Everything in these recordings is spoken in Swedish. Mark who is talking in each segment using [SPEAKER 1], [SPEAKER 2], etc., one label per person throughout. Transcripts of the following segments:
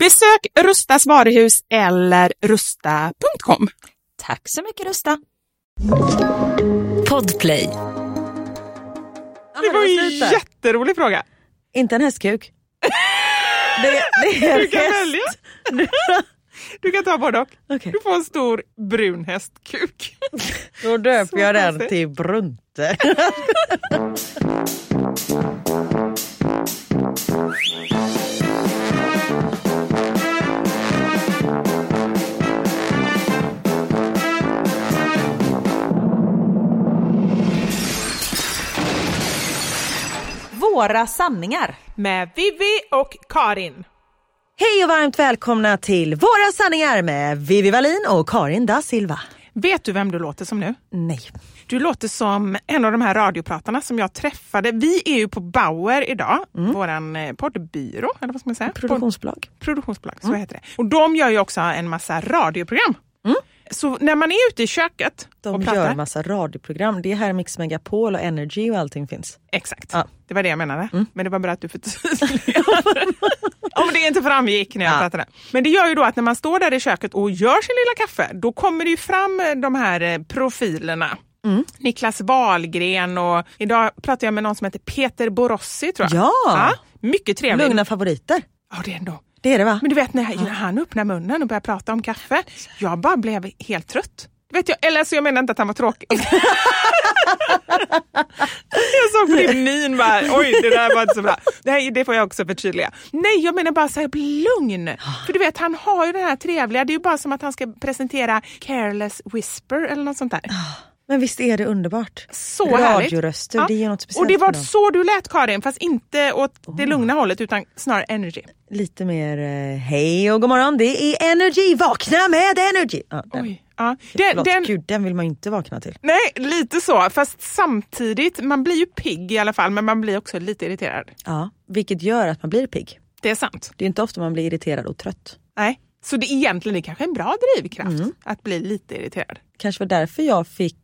[SPEAKER 1] Besök Rustas varuhus eller rusta.com.
[SPEAKER 2] Tack så mycket Rusta.
[SPEAKER 3] Podplay.
[SPEAKER 1] Det var en jätterolig fråga.
[SPEAKER 2] Inte en hästkuk. Det, det är
[SPEAKER 1] Du kan välja. Du kan ta både och.
[SPEAKER 2] Okej.
[SPEAKER 1] Du får en stor brun hästkuk.
[SPEAKER 2] Då döper
[SPEAKER 1] Så
[SPEAKER 2] jag den
[SPEAKER 1] konstigt.
[SPEAKER 2] till Brunte. Våra sanningar.
[SPEAKER 1] Med Vivi och Karin.
[SPEAKER 4] Hej och varmt välkomna till Våra sanningar med Vivi Wallin och Karin da Silva.
[SPEAKER 1] Vet du vem du låter som nu?
[SPEAKER 4] Nej.
[SPEAKER 1] Du låter som en av de här radiopratarna som jag träffade. Vi är ju på Bauer idag, våran eh, poddbyrå, eller vad ska man säga?
[SPEAKER 4] Produktionsbolag.
[SPEAKER 1] produktionsbolag, så heter det. Och de gör ju också en massa radioprogram. Så när man är ute i köket
[SPEAKER 4] De
[SPEAKER 1] och pratar,
[SPEAKER 4] gör massa radioprogram. Det är här Mix Megapol och Energy och allting finns.
[SPEAKER 1] exakt,
[SPEAKER 4] Ja.
[SPEAKER 1] det var det jag menade. Men det var bra att du förtydligade. Om det inte framgick när jag
[SPEAKER 4] Ja.
[SPEAKER 1] pratade. Men det gör ju då att när man står där i köket och gör sin lilla kaffe, då kommer det ju fram eh, de här eh, profilerna. Niklas Wahlgren och idag pratar jag med någon som heter Peter Borossi tror jag.
[SPEAKER 4] Ja.
[SPEAKER 1] mycket trevligt.
[SPEAKER 4] Lugna favoriter.
[SPEAKER 1] Ja, det är ändå.
[SPEAKER 4] Det är det va?
[SPEAKER 1] Men du vet när när han öppnade munnen och började prata om kaffe, jag bara blev helt trött. Vet jag, eller alltså jag menar inte att han var tråkig. jag såg på din min bara, oj det där var inte så bra. Nej, det får jag också förtydliga. Nej, jag menar bara så här, lugn. För du vet, han har ju den här trevliga, det är ju bara som att han ska presentera Careless Whisper eller något sånt där.
[SPEAKER 4] Men visst är det underbart?
[SPEAKER 1] Så härligt.
[SPEAKER 4] Radioröster, det är något speciellt
[SPEAKER 1] Och det var så du lät Karin, fast inte åt det lugna hållet utan snarare energy.
[SPEAKER 4] Lite mer eh, hej och god morgon, det är Energy, vakna med Energy! Ja, den.
[SPEAKER 1] Oj. Ja. Den,
[SPEAKER 4] Förlåt,
[SPEAKER 1] den,
[SPEAKER 4] Gud, den vill man ju inte vakna till.
[SPEAKER 1] Nej, lite så. Fast samtidigt, man blir ju pigg i alla fall, men man blir också lite irriterad.
[SPEAKER 4] Ja, vilket gör att man blir pigg.
[SPEAKER 1] Det är sant.
[SPEAKER 4] Det är inte ofta man blir irriterad och trött.
[SPEAKER 1] Nej. Så det är egentligen är kanske en bra drivkraft att bli lite irriterad.
[SPEAKER 4] Kanske var därför jag fick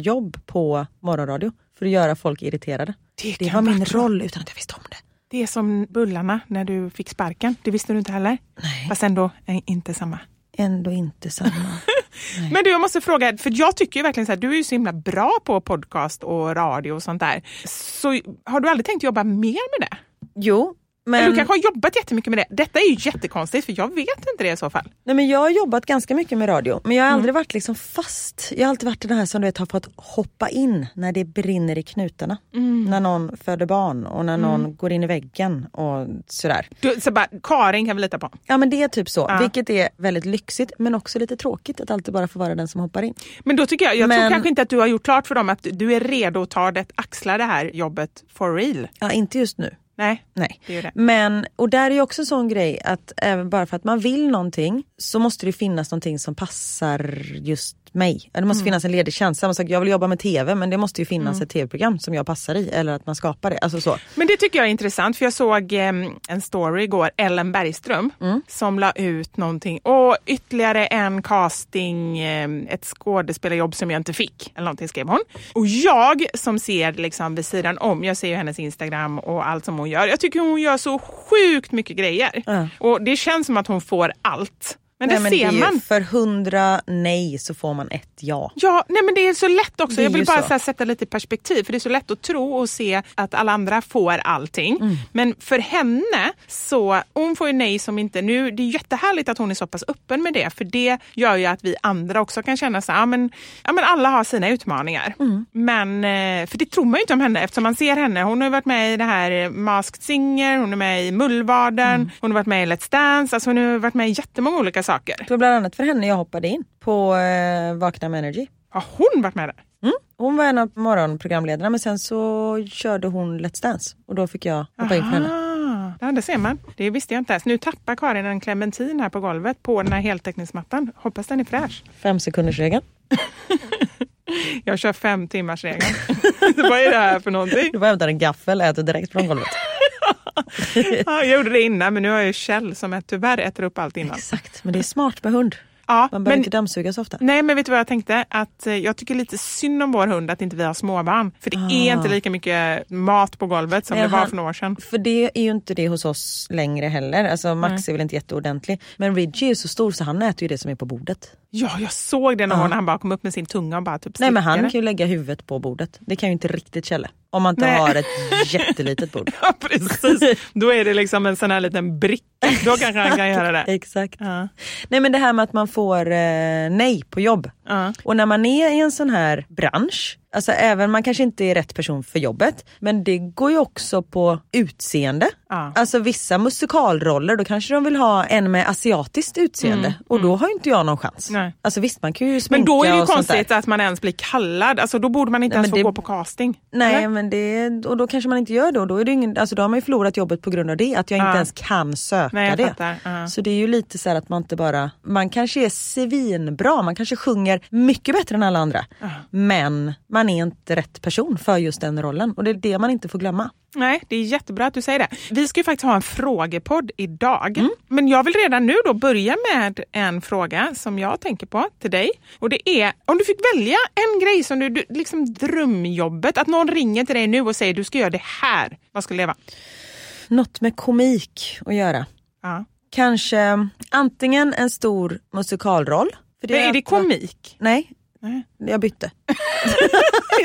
[SPEAKER 4] jobb på morgonradio. För att göra folk irriterade.
[SPEAKER 1] Det
[SPEAKER 4] Det var min roll utan att jag visste om det.
[SPEAKER 1] Det är som bullarna när du fick sparken. Det visste du inte heller.
[SPEAKER 4] Nej.
[SPEAKER 1] Fast ändå eh, inte samma.
[SPEAKER 4] Ändå inte samma.
[SPEAKER 1] Men du, jag måste fråga, för jag tycker ju verkligen så här, du är ju så himla bra på podcast och radio och sånt där. Så har du aldrig tänkt jobba mer med det?
[SPEAKER 4] jo, Men-
[SPEAKER 1] du kanske har jobbat jättemycket med det. Detta är ju jättekonstigt för jag vet inte det i så fall.
[SPEAKER 4] Nej, men jag har jobbat ganska mycket med radio men jag har aldrig varit liksom fast. Jag har alltid varit den här som du vet, har fått hoppa in när det brinner i knutarna. När någon föder barn och när någon går in i väggen och sådär.
[SPEAKER 1] Du, så bara, Karin kan vi lita på.
[SPEAKER 4] Ja men det är typ så,
[SPEAKER 1] Ja.
[SPEAKER 4] vilket är väldigt lyxigt men också lite tråkigt att alltid bara få vara den som hoppar in.
[SPEAKER 1] Men då tycker jag, jag tror
[SPEAKER 4] Men-
[SPEAKER 1] kanske inte att du har gjort klart för dem att du är redo att ta det, axla det här jobbet for real.
[SPEAKER 4] Ja inte just nu.
[SPEAKER 1] Nej,
[SPEAKER 4] Nej.
[SPEAKER 1] det är det.
[SPEAKER 4] Men, och där är ju också en sån grej att även bara för att man vill någonting så måste det finnas någonting som passar just mig. Det måste finnas en ledig tjänst. Samma sak, jag vill jobba med TV men det måste ju finnas ett TV-program som jag passar i eller att man skapar det. Alltså så.
[SPEAKER 1] Men det tycker jag är intressant för jag såg eh, en story igår, Ellen Bergström, som la ut någonting. Och ytterligare en casting, eh, ett skådespelarjobb som jag inte fick. Eller någonting skrev hon. Och jag som ser liksom vid sidan om, jag ser ju hennes Instagram och allt som hon gör. Jag tycker hon gör så sjukt mycket grejer. Och det känns som att hon får allt. Men
[SPEAKER 4] Nej,
[SPEAKER 1] det
[SPEAKER 4] men
[SPEAKER 1] ser
[SPEAKER 4] ju-
[SPEAKER 1] man.
[SPEAKER 4] För hundra nej så får man ett ja.
[SPEAKER 1] Ja, nej men det är så lätt också.
[SPEAKER 4] Det
[SPEAKER 1] Jag vill bara
[SPEAKER 4] så.
[SPEAKER 1] så sätta lite perspektiv. För det är så lätt att tro och se att alla andra får allting.
[SPEAKER 4] Mm.
[SPEAKER 1] Men för henne så, hon får ju nej som inte nu. Det är jättehärligt att hon är så pass öppen med det. För det gör ju att vi andra också kan känna så här, ja men, ja, men alla har sina utmaningar.
[SPEAKER 4] Mm.
[SPEAKER 1] Men, eh, för det tror man ju inte om henne eftersom man ser henne. Hon har varit med i det här eh, Masked Singer, hon är med i Mullvaden,
[SPEAKER 4] Mm.
[SPEAKER 1] hon har varit med i Let's Dance. Alltså hon har varit med i jättemånga olika saker.
[SPEAKER 4] Det var bland annat för henne jag hoppade in på eh, Vakna med Energy.
[SPEAKER 1] Har hon varit med där?
[SPEAKER 4] Hon var en av morgonprogramledarna men sen så körde hon Let's Dance och då fick jag hoppa in för henne.
[SPEAKER 1] Ja, det ser man. Det visste jag inte ens. Nu tappar Karin en clementin här på golvet på den här heltäckningsmattan. Hoppas den är fräsch.
[SPEAKER 4] Fem sekunders regeln.
[SPEAKER 1] Jag kör fem timmars regeln. Vad är det här för någonting?
[SPEAKER 4] Du bara hämtar en gaffel och äter direkt från golvet.
[SPEAKER 1] Ja, jag gjorde det innan men nu har jag Kjell som är, tyvärr äter upp allt innan.
[SPEAKER 4] Exakt, men det är smart med hund.
[SPEAKER 1] Ja,
[SPEAKER 4] Man behöver
[SPEAKER 1] men,
[SPEAKER 4] inte dammsuga så ofta.
[SPEAKER 1] nej men vet du vad jag tänkte? Att eh, jag tycker lite synd om vår hund att inte vi har småbarn. För det är inte lika mycket mat på golvet som
[SPEAKER 4] Nej,
[SPEAKER 1] det var för några år sedan.
[SPEAKER 4] För det är ju inte det hos oss längre heller. Alltså Max är väl inte jätteordentlig. Men Reggie är så stor så han äter ju det som är på bordet.
[SPEAKER 1] Ja, jag såg det någon gång när han bara kom upp med sin tunga och bara typ
[SPEAKER 4] Nej men han kan ju lägga huvudet på bordet. Det kan ju inte riktigt Kjelle. Om man inte
[SPEAKER 1] Nej.
[SPEAKER 4] har ett jättelitet bord.
[SPEAKER 1] Ja, precis. Då är det liksom en sån här liten bricka. Då kanske han kan göra det.
[SPEAKER 4] Exakt.
[SPEAKER 1] Ja.
[SPEAKER 4] Nej men det här med att man får eh, nej på jobb.
[SPEAKER 1] Ja.
[SPEAKER 4] Och när man är i en sån här bransch, alltså även man kanske inte är rätt person för jobbet, men det går ju också på utseende.
[SPEAKER 1] Ja.
[SPEAKER 4] Alltså vissa musikalroller, då kanske de vill ha en med asiatiskt utseende och då har ju inte jag någon chans.
[SPEAKER 1] Mm, Nej.
[SPEAKER 4] Alltså visst man kan ju
[SPEAKER 1] Men
[SPEAKER 4] sminka
[SPEAKER 1] då är det ju konstigt att man ens blir kallad. Alltså, då borde man inte
[SPEAKER 4] Nej,
[SPEAKER 1] ens få
[SPEAKER 4] men det-
[SPEAKER 1] gå på casting.
[SPEAKER 4] Nej
[SPEAKER 1] eller?
[SPEAKER 4] men det, och då kanske man inte gör det och då, är det ingen, alltså då har man ju förlorat jobbet på grund av det, att jag inte
[SPEAKER 1] Ja.
[SPEAKER 4] ens kan söka
[SPEAKER 1] Nej,
[SPEAKER 4] det.
[SPEAKER 1] Ja.
[SPEAKER 4] Så det är ju lite så här att man inte bara, man kanske är svinbra, man kanske sjunger mycket bättre än alla andra. Men man är inte rätt person för just den rollen och det är det man inte får glömma.
[SPEAKER 1] Nej, det är jättebra att du säger det. Vi ska ju faktiskt ha en frågepodd idag.
[SPEAKER 4] Mm.
[SPEAKER 1] Men jag vill redan nu då börja med en fråga som jag tänker på till dig. Och det är, om du fick välja en grej som du, du liksom drömjobbet, att någon ringer till dig nu och säger du ska göra det här. Vad skulle det vara?
[SPEAKER 4] Något med komik att göra.
[SPEAKER 1] Ja.
[SPEAKER 4] Kanske antingen en stor musikalroll. För
[SPEAKER 1] Men är det
[SPEAKER 4] har-
[SPEAKER 1] komik?
[SPEAKER 4] Nej,
[SPEAKER 1] Nej.
[SPEAKER 4] jag bytte.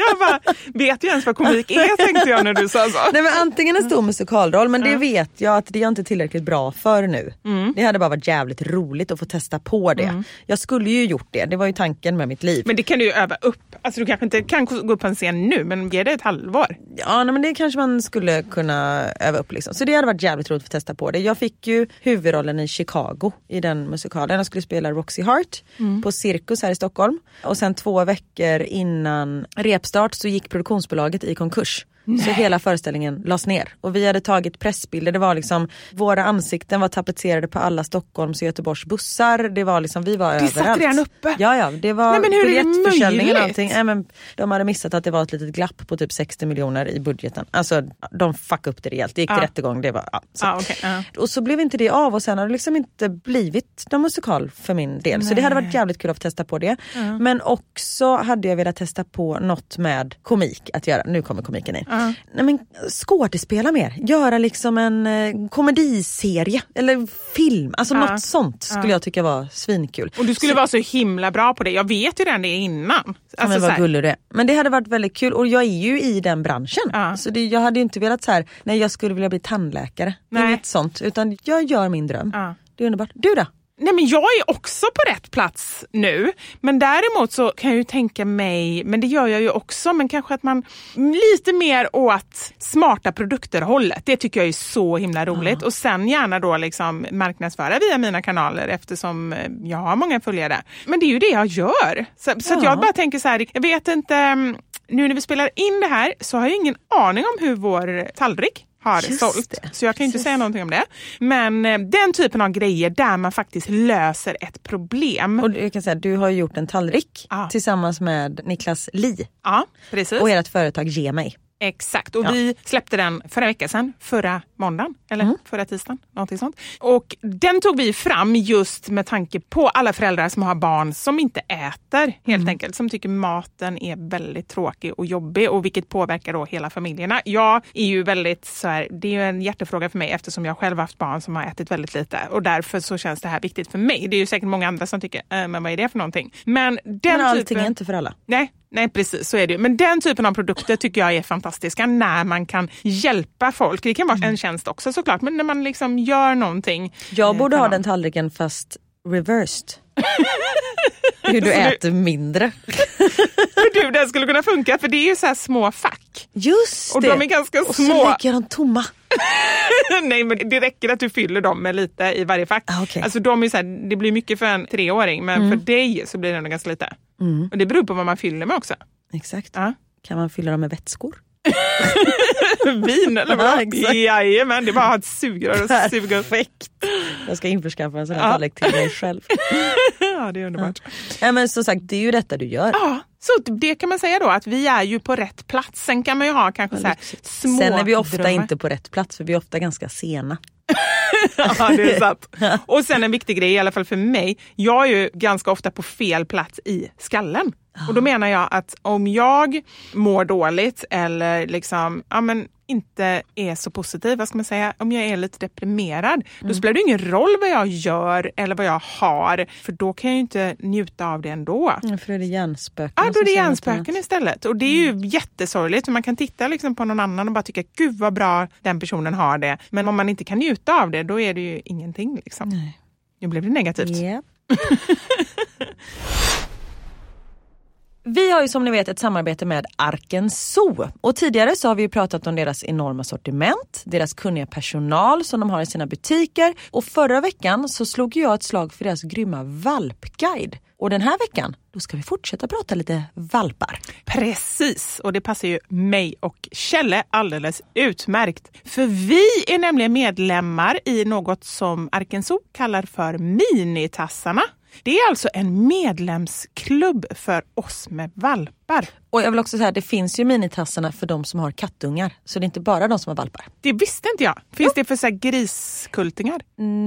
[SPEAKER 1] Jag bara, vet ju ens vad komik är tänkte jag när du sa så.
[SPEAKER 4] Nej men antingen en stor musikalroll men det vet jag att det är jag inte tillräckligt bra för nu.
[SPEAKER 1] Mm.
[SPEAKER 4] Det hade bara varit jävligt roligt att få testa på det. Jag skulle ju gjort det, det var ju tanken med mitt liv.
[SPEAKER 1] Men det kan du ju öva upp. Alltså du kanske inte kan gå upp på en scen nu men ge det ett halvår.
[SPEAKER 4] Ja nej, men det kanske man skulle kunna öva upp liksom. Så det hade varit jävligt roligt att testa på det. Jag fick ju huvudrollen i Chicago i den musikalen. Jag skulle spela Roxy Hart på Cirkus här i Stockholm. Och sen två veckor innan repstart så gick produktionsbolaget i konkurs. Så hela föreställningen lades ner och vi hade tagit pressbilder. Det var liksom våra ansikten var tapetserade på alla Stockholms och Göteborgs bussar. Det var liksom, vi var
[SPEAKER 1] Det satt
[SPEAKER 4] överallt.
[SPEAKER 1] redan uppe?
[SPEAKER 4] Ja ja, det var
[SPEAKER 1] Nej, men hur är det
[SPEAKER 4] biljettförsäljningen och allting. Nej, men de hade missat att det var ett litet glapp på typ 60 miljoner i budgeten. Alltså de fuckade upp det rejält. Det gick till rättegång. Det var, ja, så.
[SPEAKER 1] Ja, okej, ja.
[SPEAKER 4] Och så blev inte det av och sen har det liksom inte blivit någon musikal för min del. Så det hade varit jävligt kul att testa på det. Men också hade jag velat testa på något med komik att göra. Nu kommer komiken in. Nej, men, skådespela mer, göra liksom en eh, komediserie eller film. Alltså
[SPEAKER 1] Ja.
[SPEAKER 4] något sånt skulle jag tycka var svinkul.
[SPEAKER 1] Och du skulle vara så himla bra på det. Jag vet ju redan det innan. Alltså,
[SPEAKER 4] men
[SPEAKER 1] så
[SPEAKER 4] vad gullig du är. Men det hade varit väldigt kul och jag är ju i den branschen. Så det, jag hade inte velat så här, nej jag skulle vilja bli tandläkare.
[SPEAKER 1] Nej.
[SPEAKER 4] Inget sånt. Utan jag gör min dröm. Det är underbart. Du då?
[SPEAKER 1] Nej men jag är också på rätt plats nu. Men däremot så kan jag ju tänka mig, men det gör jag ju också, men kanske att man lite mer åt smarta produkter hållet. Det tycker jag är så himla roligt. Och sen gärna då liksom marknadsföra via mina kanaler eftersom eh, jag har många följare. Men det är ju det jag gör. Så, så att jag bara tänker så här, jag vet inte, mm, nu när vi spelar in det här så har jag ingen aning om hur vår tallrik har
[SPEAKER 4] Just
[SPEAKER 1] sålt.
[SPEAKER 4] det.
[SPEAKER 1] Så jag kan inte
[SPEAKER 4] Precis.
[SPEAKER 1] säga någonting om det. Men eh, den typen av grejer där man faktiskt löser ett problem.
[SPEAKER 4] Och jag kan säga, du har gjort en tallrik
[SPEAKER 1] Ja.
[SPEAKER 4] tillsammans med Niklas Li
[SPEAKER 1] ja, precis.
[SPEAKER 4] och ert företag Ge mig.
[SPEAKER 1] Exakt. Och
[SPEAKER 4] Ja.
[SPEAKER 1] vi släppte den förra veckan sedan, förra måndagen eller
[SPEAKER 4] Mm.
[SPEAKER 1] förra tisdagen. Någonting sånt. Och den tog vi fram just med tanke på alla föräldrar som har barn som inte äter helt
[SPEAKER 4] Mm.
[SPEAKER 1] enkelt. Som tycker maten är väldigt tråkig och jobbig och vilket påverkar då hela familjerna. Jag är ju väldigt så här, det är ju en hjärtefråga för mig eftersom jag själv haft barn som har ätit väldigt lite och därför så känns det här viktigt för mig. Det är ju säkert många andra som tycker, äh, men vad är det för någonting? Men den
[SPEAKER 4] Men allting
[SPEAKER 1] typen...
[SPEAKER 4] är inte för alla.
[SPEAKER 1] Nej, nej, precis så är det. Men den typen av produkter tycker jag är fantastiska när man kan hjälpa folk. Det kan vara en tjänst också såklart, men när man liksom gör någonting.
[SPEAKER 4] Jag
[SPEAKER 1] eh,
[SPEAKER 4] borde ha den tallriken fast reversed. Hur du äter mindre.
[SPEAKER 1] För du, den skulle kunna funka för det är ju så små fack.
[SPEAKER 4] Just
[SPEAKER 1] Och
[SPEAKER 4] det.
[SPEAKER 1] de är ganska
[SPEAKER 4] och
[SPEAKER 1] små.
[SPEAKER 4] så lägger jag dem tomma.
[SPEAKER 1] nej, men det räcker att du fyller dem med lite i varje fack.
[SPEAKER 4] Ah. Mm.
[SPEAKER 1] Alltså de är så här, det blir mycket för en treåring, men för dig så blir det ändå ganska lite. Och det beror på vad man fyller med också.
[SPEAKER 4] Exakt.
[SPEAKER 1] Ja.
[SPEAKER 4] Kan man fylla dem med vätskor?
[SPEAKER 1] Vin eller
[SPEAKER 4] Ja,
[SPEAKER 1] vad?
[SPEAKER 4] exakt.
[SPEAKER 1] Jajamän, det är bara att ha ett sugrör och suga upp.
[SPEAKER 4] Perfekt. Jag ska införskaffa en sån här
[SPEAKER 1] Ja.
[SPEAKER 4] tallrik till mig själv.
[SPEAKER 1] Ja, det är underbart.
[SPEAKER 4] Nej, men som sagt, det är ju detta du gör.
[SPEAKER 1] Ja, så det kan man säga då att vi är ju på rätt plats. Sen kan man ju ha kanske så här små
[SPEAKER 4] Sen är vi ofta
[SPEAKER 1] drömmar.
[SPEAKER 4] inte på rätt plats för vi är ofta ganska sena.
[SPEAKER 1] Ja, det är sant. Och sen en viktig grej, i alla fall för mig. Jag är ju ganska ofta på fel plats i skallen. Och då menar jag att om jag mår dåligt eller liksom, ja men inte är så positiv, vad ska man säga, om jag är lite deprimerad, då spelar det ingen roll vad jag gör eller vad jag har, för då kan jag ju inte njuta av det ändå.
[SPEAKER 4] Mm, för då är det hjärnspöken.
[SPEAKER 1] Ja, då är det hjärnspöken istället. Och det är ju jättesorgligt för man kan titta liksom på någon annan och bara tycka gud vad bra den personen har det. Men om man inte kan njuta av det då är det ju ingenting. Liksom.
[SPEAKER 4] Nej.
[SPEAKER 1] Nu blev det negativt.
[SPEAKER 4] Ja. Vi har ju som ni vet ett samarbete med Arken Zoo och tidigare så har vi ju pratat om deras enorma sortiment, deras kunniga personal som de har i sina butiker och förra veckan så slog jag ett slag för deras grymma valpguide. Och den här veckan, då ska vi fortsätta prata lite valpar.
[SPEAKER 1] Precis, och det passar ju mig och Kjelle alldeles utmärkt. För vi är nämligen medlemmar i något som Arken Zoo kallar för Minitassarna. Det är alltså en medlemsklubb för oss med valpar.
[SPEAKER 4] Och jag vill också säga, det finns ju minitassarna för de som har kattungar. Så det är inte bara de som har valpar.
[SPEAKER 1] Det visste inte jag. Finns det för så griskultingar?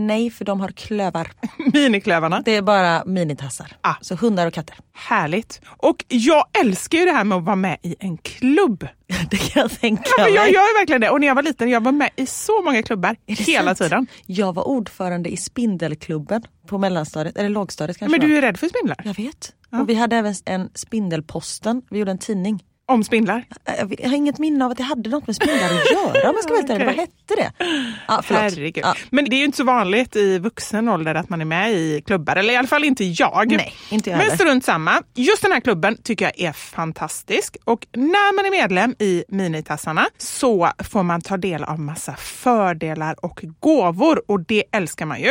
[SPEAKER 4] Nej, för de har klövar.
[SPEAKER 1] Miniklövarna?
[SPEAKER 4] Det är bara minitassar.
[SPEAKER 1] Ah.
[SPEAKER 4] Så hundar och katter.
[SPEAKER 1] Härligt. Och jag älskar ju det här med att vara med i en klubb.
[SPEAKER 4] Det kan jag tänka
[SPEAKER 1] Ja, men jag
[SPEAKER 4] mig.
[SPEAKER 1] gör verkligen det. Och när jag var liten, jag var med i så många klubbar hela
[SPEAKER 4] sant?
[SPEAKER 1] tiden.
[SPEAKER 4] Jag var ordförande i Spindelklubben på mellanstadiet, eller lågstadiet kanske
[SPEAKER 1] Men du är rädd för spindlar?
[SPEAKER 4] Jag vet. Och vi hade även en Spindelposten, vi gjorde en tidning.
[SPEAKER 1] Om spindlar?
[SPEAKER 4] Jag vet- jag har inget minne av att det hade något med spindlar att göra om jag ska vara.
[SPEAKER 1] Okej.
[SPEAKER 4] Vad hette det? Ja, förlåt.
[SPEAKER 1] Herregud.
[SPEAKER 4] Ja.
[SPEAKER 1] Men det är ju inte så vanligt i vuxen ålder att man är med i klubbar. Eller i alla fall inte jag.
[SPEAKER 4] Nej, inte jag
[SPEAKER 1] Men
[SPEAKER 4] heller.
[SPEAKER 1] strunt samma. Just den här klubben tycker jag är fantastisk. Och när man är medlem i Minitassarna så får man ta del av massa fördelar och gåvor. Och det älskar man ju.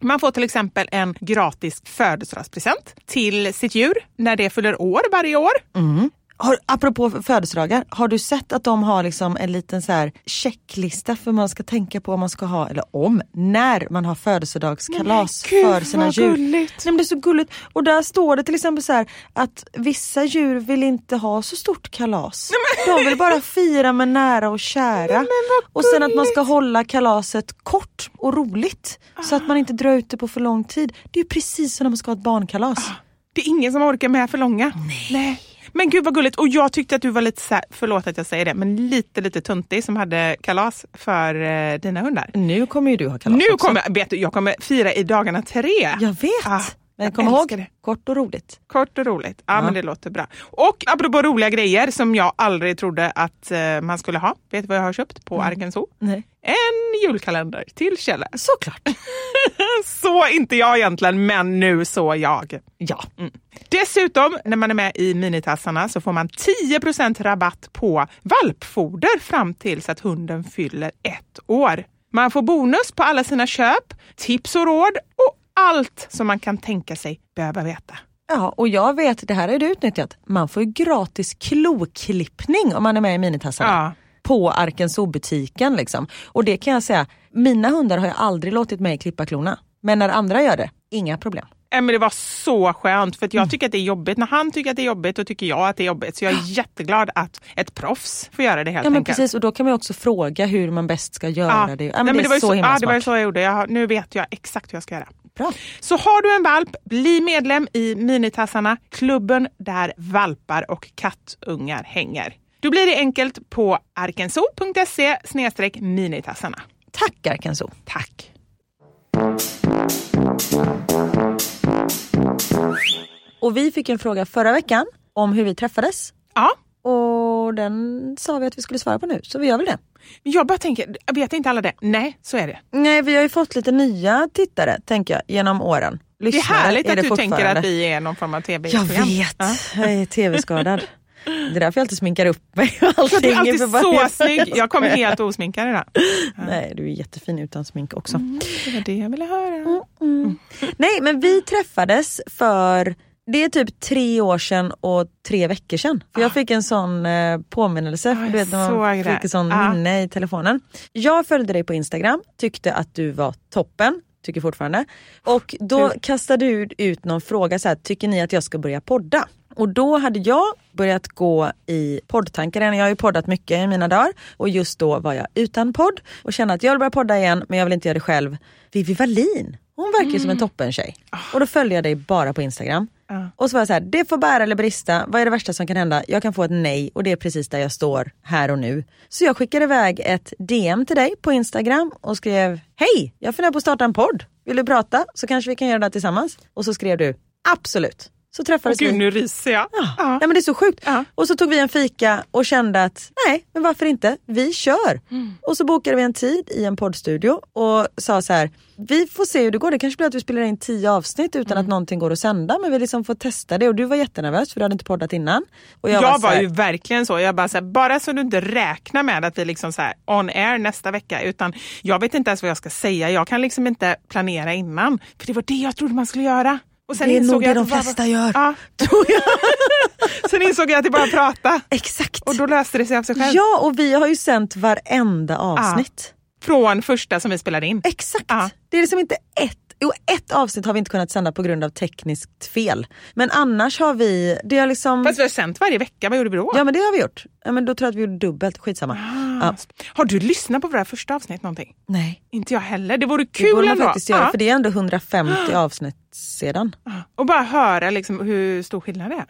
[SPEAKER 1] Man får till exempel en gratis födelsedagspresent till sitt djur när det fyller år varje år. Mm.
[SPEAKER 4] Har, apropå födelsedagar, har du sett att de har liksom en liten så här checklista för man ska tänka på om man ska ha, eller om, när man har födelsedagskalas
[SPEAKER 1] Nej,
[SPEAKER 4] för sina
[SPEAKER 1] vad
[SPEAKER 4] djur.
[SPEAKER 1] gulligt.
[SPEAKER 4] Nej, men det är så gulligt. Och där står det till exempel så här att vissa djur vill inte ha så stort kalas. De vill bara fira med nära och kära. och sen att man ska hålla kalaset kort och roligt. Så att man inte drar ut det på för lång tid. Det är ju precis som när man ska ha ett barnkalas.
[SPEAKER 1] Det är ingen som orkar med för långa. Nej. Men gud vad gulligt. Och jag tyckte att du var lite, så här, förlåt att jag säger det, men lite lite tuntig som hade kalas för eh, dina hundar.
[SPEAKER 4] Nu kommer ju du ha kalas
[SPEAKER 1] Nu
[SPEAKER 4] också.
[SPEAKER 1] kommer, vet du, jag kommer fira i dagarna tre.
[SPEAKER 4] Jag vet.
[SPEAKER 1] Ah,
[SPEAKER 4] Men kom ihåg,
[SPEAKER 1] det.
[SPEAKER 4] kort och roligt.
[SPEAKER 1] Kort och roligt. Ja, men det låter bra. Och apropå roliga grejer som jag aldrig trodde att eh, man skulle ha. Vet du vad jag har köpt på Arken Zoo?
[SPEAKER 4] Nej.
[SPEAKER 1] En julkalender till Kjelle.
[SPEAKER 4] Såklart.
[SPEAKER 1] Så inte jag egentligen, men nu så jag.
[SPEAKER 4] Ja.
[SPEAKER 1] Mm. Dessutom, när man är med i Minitassarna så får man 10% rabatt på valpfoder fram tills att hunden fyller ett år. Man får bonus på alla sina köp, tips och råd och allt som man kan tänka sig behöva veta.
[SPEAKER 4] Ja, och jag vet, det här har du utnyttjat, man får ju gratis kloklippning om man är med i Minitassarna.
[SPEAKER 1] Ja.
[SPEAKER 4] På Arken Zoo-butiken liksom. Och det kan jag säga, mina hundar har jag aldrig låtit mig klippa klorna. Men när andra gör det, inga problem.
[SPEAKER 1] Men det var så skönt för jag tycker att det är jobbigt. När han tycker att det är jobbigt då tycker jag att det är jobbigt. Så jag är jätteglad att ett proffs får göra det helt
[SPEAKER 4] Ja men
[SPEAKER 1] enkelt.
[SPEAKER 4] precis och då kan man också fråga hur man bäst ska göra det. Ja, men
[SPEAKER 1] Nej,
[SPEAKER 4] det är
[SPEAKER 1] var ju
[SPEAKER 4] så, himla
[SPEAKER 1] ja, det var så jag gjorde. Jag, nu vet jag exakt hur jag ska göra.
[SPEAKER 4] Bra.
[SPEAKER 1] Så har du en valp, bli medlem i Minitassarna, klubben där valpar och kattungar hänger. Då blir det enkelt på arkenso.se minitassarna.
[SPEAKER 4] Tack Arken Zoo.
[SPEAKER 1] Tack!
[SPEAKER 4] Och vi fick en fråga förra veckan om hur vi träffades.
[SPEAKER 1] Ja,
[SPEAKER 4] Och den sa vi att vi skulle svara på nu, så vi gör väl det.
[SPEAKER 1] jag bara tänker, vet inte alla det? Nej, så är det.
[SPEAKER 4] Nej, vi har ju fått lite nya tittare, tänker jag, genom åren.
[SPEAKER 1] Det är
[SPEAKER 4] Lyssnare
[SPEAKER 1] härligt
[SPEAKER 4] är
[SPEAKER 1] att du tänker att vi är någon form av
[SPEAKER 4] Jag
[SPEAKER 1] tv-program.
[SPEAKER 4] vet,
[SPEAKER 1] Ja.
[SPEAKER 4] jag är tv-skadad. Det är därför jag alltid sminkar upp mig allting.
[SPEAKER 1] Du är alltid så snygg. Jag kommer helt osminkad idag.
[SPEAKER 4] Nej, du är jättefin utan smink också.
[SPEAKER 1] Det var det jag ville höra.
[SPEAKER 4] Nej, men vi träffades för det är typ tre år sedan och tre veckor sedan. För jag fick en sån eh, påminnelse,
[SPEAKER 1] Ah,
[SPEAKER 4] du vet när man fick en sån
[SPEAKER 1] Ah.
[SPEAKER 4] minne i telefonen. Jag följde dig på Instagram, tyckte att du var toppen, tycker fortfarande. Och då kastade du ut någon fråga, så här, tycker ni att jag ska börja podda? Och då hade jag börjat gå i poddtankar igen. Jag har ju poddat mycket i mina dagar och just då var jag utan podd och kände att jag vill börja podda igen men jag vill inte göra det själv. Vivi Wallin, hon verkar ju som en toppen-tjej. Och då följde jag dig bara på Instagram. Och så var jag så här, det får bära eller brista. Vad är det värsta som kan hända? Jag kan få ett nej och det är precis där jag står här och nu. Så jag skickade iväg ett DM till dig på Instagram och skrev, hej, jag funderar på att starta en podd. Vill du prata? Så kanske vi kan göra det tillsammans. Och så skrev du, absolut. Så träffades
[SPEAKER 1] Gud,
[SPEAKER 4] vi.
[SPEAKER 1] nu ryser jag.
[SPEAKER 4] Ja.
[SPEAKER 1] Ja.
[SPEAKER 4] Nej, men det är så sjukt.
[SPEAKER 1] Ja.
[SPEAKER 4] Och så tog vi en fika och kände att nej, men varför inte? Vi kör.
[SPEAKER 1] Mm.
[SPEAKER 4] Och så bokade vi en tid i en poddstudio och sa så här, vi får se hur det går. Det kanske blir att vi spelar in tio avsnitt utan
[SPEAKER 1] Mm.
[SPEAKER 4] att någonting går att sända. Men vi liksom får testa det och du var jättenervös för du hade inte poddat innan. Och
[SPEAKER 1] Jag,
[SPEAKER 4] så
[SPEAKER 1] var
[SPEAKER 4] här,
[SPEAKER 1] ju verkligen så. Jag bara, så här, bara så du inte räknar med att vi liksom så här, on air nästa vecka. Utan jag vet inte ens vad jag ska säga. Jag kan liksom inte planera innan. För det var det jag trodde man skulle göra. Och sen
[SPEAKER 4] Det är nog det
[SPEAKER 1] att
[SPEAKER 4] de
[SPEAKER 1] bara-
[SPEAKER 4] flesta gör,
[SPEAKER 1] Ja.
[SPEAKER 4] tror jag.
[SPEAKER 1] sen insåg jag att det bara prata.
[SPEAKER 4] Exakt.
[SPEAKER 1] Och då löste det sig av sig själv.
[SPEAKER 4] Ja och vi har ju sänt varenda avsnitt.
[SPEAKER 1] Från första som vi spelade in.
[SPEAKER 4] Exakt.
[SPEAKER 1] Ja.
[SPEAKER 4] Det är liksom inte ett, jo ett avsnitt har vi inte kunnat sända på grund av tekniskt fel. Men annars har vi, det har liksom...
[SPEAKER 1] Fast vi har sänt varje vecka. Vad gjorde vi då?
[SPEAKER 4] Ja men det har vi gjort. Ja, men då tror jag att vi gjorde dubbelt, skitsamma. Ja.
[SPEAKER 1] Har du lyssnat på våra första avsnitt någonting?
[SPEAKER 4] Nej,
[SPEAKER 1] Inte jag heller. Det vore
[SPEAKER 4] det
[SPEAKER 1] kul
[SPEAKER 4] borde man
[SPEAKER 1] ändå.
[SPEAKER 4] faktiskt göra
[SPEAKER 1] Ja.
[SPEAKER 4] för det är ändå 150 avsnitt sedan.
[SPEAKER 1] Och bara höra liksom hur stor skillnad det är.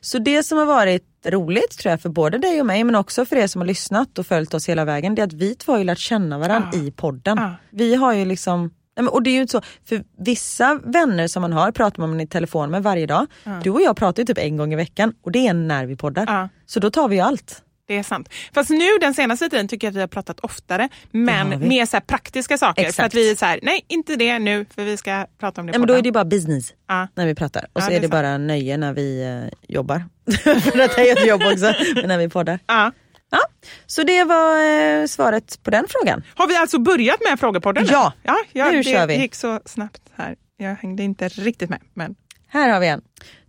[SPEAKER 4] Så det som har varit roligt tror jag för både dig och mig men också för er som har lyssnat och följt oss hela vägen det är att vi två har ju lärt känna varandra
[SPEAKER 1] Ja.
[SPEAKER 4] i podden.
[SPEAKER 1] Ja.
[SPEAKER 4] Vi har ju liksom Och det är ju inte så, för vissa vänner som man har pratar man i telefon med varje dag. Du och jag pratar ju typ en gång i veckan och det är när vi poddar.
[SPEAKER 1] Ja.
[SPEAKER 4] Så då tar vi ju allt.
[SPEAKER 1] Det är sant. Fast nu den senaste tiden tycker jag att vi har pratat oftare.
[SPEAKER 4] Det
[SPEAKER 1] Men mer så praktiska saker. För
[SPEAKER 4] Exakt.
[SPEAKER 1] att vi är så här, nej inte det nu för vi ska prata om det
[SPEAKER 4] Nej, men då är det bara business
[SPEAKER 1] Ja.
[SPEAKER 4] när vi pratar. Och
[SPEAKER 1] Ja,
[SPEAKER 4] så
[SPEAKER 1] det
[SPEAKER 4] är det
[SPEAKER 1] sant.
[SPEAKER 4] bara nöje när vi eh, jobbar. för detta är ett jobb också, men när vi poddar.
[SPEAKER 1] Ja.
[SPEAKER 4] Ja, så det var eh, svaret på den frågan.
[SPEAKER 1] Har vi alltså börjat med frågepodden?
[SPEAKER 4] Ja.
[SPEAKER 1] ja, ja
[SPEAKER 4] Nu
[SPEAKER 1] det
[SPEAKER 4] kör vi.
[SPEAKER 1] gick så snabbt här. Jag hängde inte riktigt med. Men
[SPEAKER 4] Här har vi en.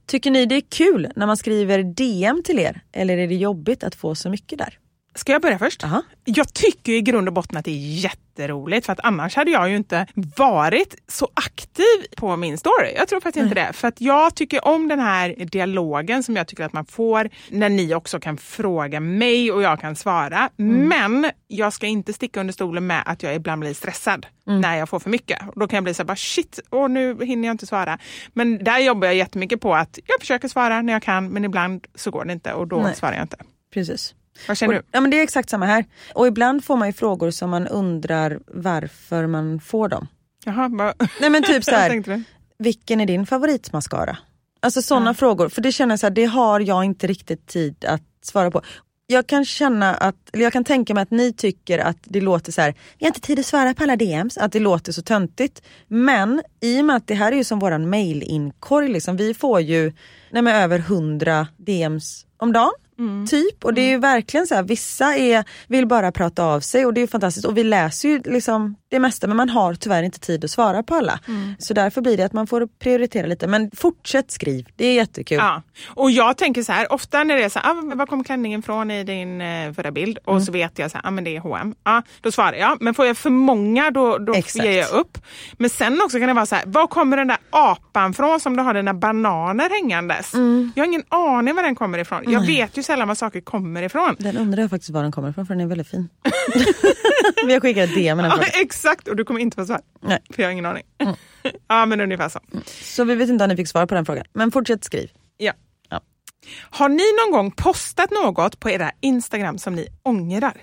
[SPEAKER 4] Tycker ni det är kul när man skriver DM till er eller är det jobbigt att få så mycket där?
[SPEAKER 1] Ska jag börja först?
[SPEAKER 4] Aha.
[SPEAKER 1] Jag tycker i grund och botten att det är jätteroligt för att annars hade jag ju inte varit så aktiv på min story. Jag tror faktiskt inte det. För att jag tycker om den här dialogen som jag tycker att man får när ni också kan fråga mig och jag kan svara. Men jag ska inte sticka under stolen med att jag ibland blir stressad när jag får för mycket. Då kan jag bli så här, bara shit, och nu hinner jag inte svara. Men där jobbar jag jättemycket på att jag försöker svara när jag kan men ibland så går det inte och då
[SPEAKER 4] Nej.
[SPEAKER 1] svarar jag inte.
[SPEAKER 4] Precis.
[SPEAKER 1] Vad känner
[SPEAKER 4] Och,
[SPEAKER 1] du?
[SPEAKER 4] ja, men det är exakt samma här. Och ibland får man ju frågor som man undrar varför man får dem.
[SPEAKER 1] Jaha, vad,
[SPEAKER 4] Nej men typ så här, vilken är din favoritmascara? Alltså sådana frågor, för det känner jag så här, det har jag inte riktigt tid att svara på. Jag kan känna att, eller jag kan tänka mig att ni tycker att det låter så här, jag har inte tid att svara på alla DMs, att det låter så töntigt. Men i och med att det här är ju som våran mailinkorg, liksom, vi får ju nej, över 100 DMs om dagen. Typ, och det är ju verkligen så här, vissa är, vill bara prata av sig och det är ju fantastiskt och vi läser ju liksom det mesta men man har tyvärr inte tid att svara på alla. Så därför blir det att man får prioritera lite men fortsätt skriv, det är jättekul.
[SPEAKER 1] Ja, och jag tänker så här, ofta när det är så här, ah, var kom klänningen från i din eh, förra bild? Och så vet jag så här, ah, men det är H&M. Ja, då svarar jag. Men får jag för många då, då
[SPEAKER 4] Exakt.
[SPEAKER 1] ger jag upp. Men sen också kan det vara så här, var kommer den där apan från som du har dina bananer hängandes? Jag har ingen aning var den kommer ifrån. Jag vet ju sällan var saker kommer ifrån.
[SPEAKER 4] Den undrar jag faktiskt var den kommer ifrån för den är väldigt fin. Vi har skickat DM
[SPEAKER 1] Ja, exakt, och du kommer inte få svar.
[SPEAKER 4] Nej.
[SPEAKER 1] För jag har ingen aning. ja, men ungefär så.
[SPEAKER 4] Så vi vet inte om ni fick svar på den frågan. Men fortsätt skriv.
[SPEAKER 1] Ja.
[SPEAKER 4] Ja.
[SPEAKER 1] Har ni någon gång postat något på era Instagram som ni ångrar?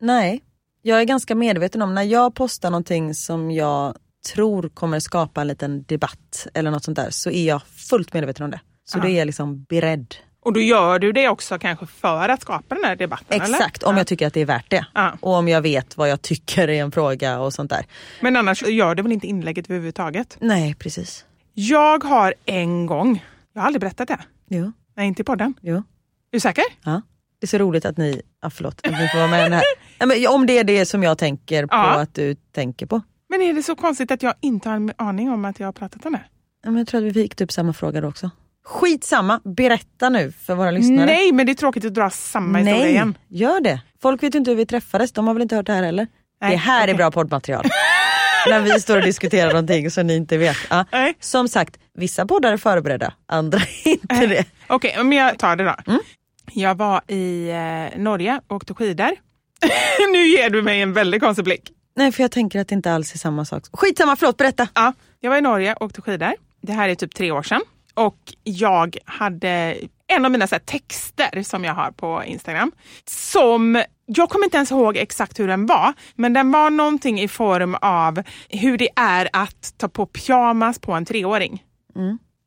[SPEAKER 4] Nej, jag är ganska medveten om när jag postar någonting som jag tror kommer skapa en liten debatt eller något sånt där så är jag fullt medveten om det. Så då är jag liksom beredd.
[SPEAKER 1] Och då gör du det också kanske för att skapa den här debatten?
[SPEAKER 4] Exakt,
[SPEAKER 1] eller?
[SPEAKER 4] om
[SPEAKER 1] Ja.
[SPEAKER 4] jag tycker att det är värt det.
[SPEAKER 1] Ja.
[SPEAKER 4] Och om jag vet vad jag tycker är en fråga och sånt där.
[SPEAKER 1] Men annars gör du väl inte inlägget överhuvudtaget?
[SPEAKER 4] Nej, precis.
[SPEAKER 1] Jag har en gång, jag har aldrig berättat det,
[SPEAKER 4] Jo,
[SPEAKER 1] nej inte i podden.
[SPEAKER 4] jo.
[SPEAKER 1] Är du säker?
[SPEAKER 4] Ja. Det är så roligt att ni, ja, förlåt, att ni får vara med i den här. Om det är det som jag tänker på
[SPEAKER 1] Ja.
[SPEAKER 4] att du tänker på.
[SPEAKER 1] Men är det så konstigt att jag inte har en aning om att jag har pratat om det?
[SPEAKER 4] Men jag tror att vi fick typ samma fråga då också. Skitsamma, berätta nu för våra lyssnare.
[SPEAKER 1] Nej, men det är tråkigt att dra samma historia
[SPEAKER 4] Nej,
[SPEAKER 1] igen.
[SPEAKER 4] gör det. Folk vet ju inte hur vi träffades, de har väl inte hört det här heller.
[SPEAKER 1] Nej,
[SPEAKER 4] det här är
[SPEAKER 1] okej.
[SPEAKER 4] bra poddmaterial. När vi står och diskuterar någonting som ni inte vet. Ja.
[SPEAKER 1] Nej.
[SPEAKER 4] Som sagt, vissa poddar är förberedda, andra är inte det.
[SPEAKER 1] Okej, men jag tar det då.
[SPEAKER 4] Mm.
[SPEAKER 1] Jag var i eh, Norge och åkte skidor. nu ger du mig en väldigt konstig blick.
[SPEAKER 4] Nej för jag tänker att det inte alls är samma sak. Skitsamma, förlåt berätta.
[SPEAKER 1] Ja, jag var i Norge och åkte skidor. Det här är typ tre år sedan. Och jag hade en av mina så texter som jag har på Instagram. Som, jag kommer inte ens ihåg exakt hur den var. Men den var någonting i form av hur det är att ta på pyjamas på en treåring.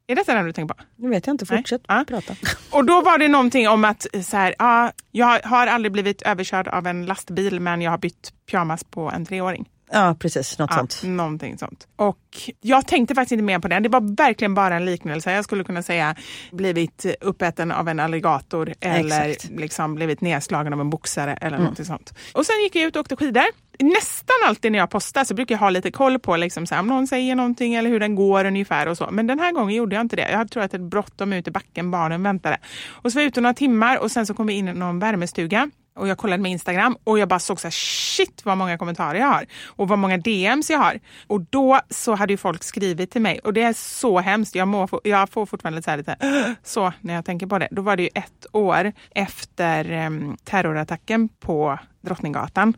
[SPEAKER 1] Är detta den du tänker på?
[SPEAKER 4] Nu vet jag inte, fortsätt
[SPEAKER 1] Ja.
[SPEAKER 4] prata.
[SPEAKER 1] Och då var det någonting om att så här, ja, jag har aldrig blivit överkörd av en lastbil men jag har bytt pyjamas på en treåring.
[SPEAKER 4] Ja precis, något
[SPEAKER 1] Ja,
[SPEAKER 4] sånt.
[SPEAKER 1] Någonting sånt. Och jag tänkte faktiskt inte mer på den. Det var verkligen bara en liknelse. Jag skulle kunna säga blivit uppäten av en alligator eller
[SPEAKER 4] Exakt.
[SPEAKER 1] liksom blivit nedslagen av en boxare eller någonting sånt. Och sen gick jag ut och åkte skidor. Nästan alltid när jag postar så brukar jag ha lite koll på liksom så här, om någon säger någonting eller hur den går ungefär och så. Men den här gången gjorde jag inte det. Jag tror att det är bråttom ut i backen, barnen väntade. Och så var jag ute några timmar och sen så kom vi in i någon värmestuga och jag kollade med Instagram och jag bara såg så här, shit vad många kommentarer jag har och vad många DMs jag har. Och då så hade ju folk skrivit till mig och det är så hemskt. Jag, må, jag får fortfarande så, här lite så när jag tänker på det. Då var det ju ett år efter um, terrorattacken på Drottninggatan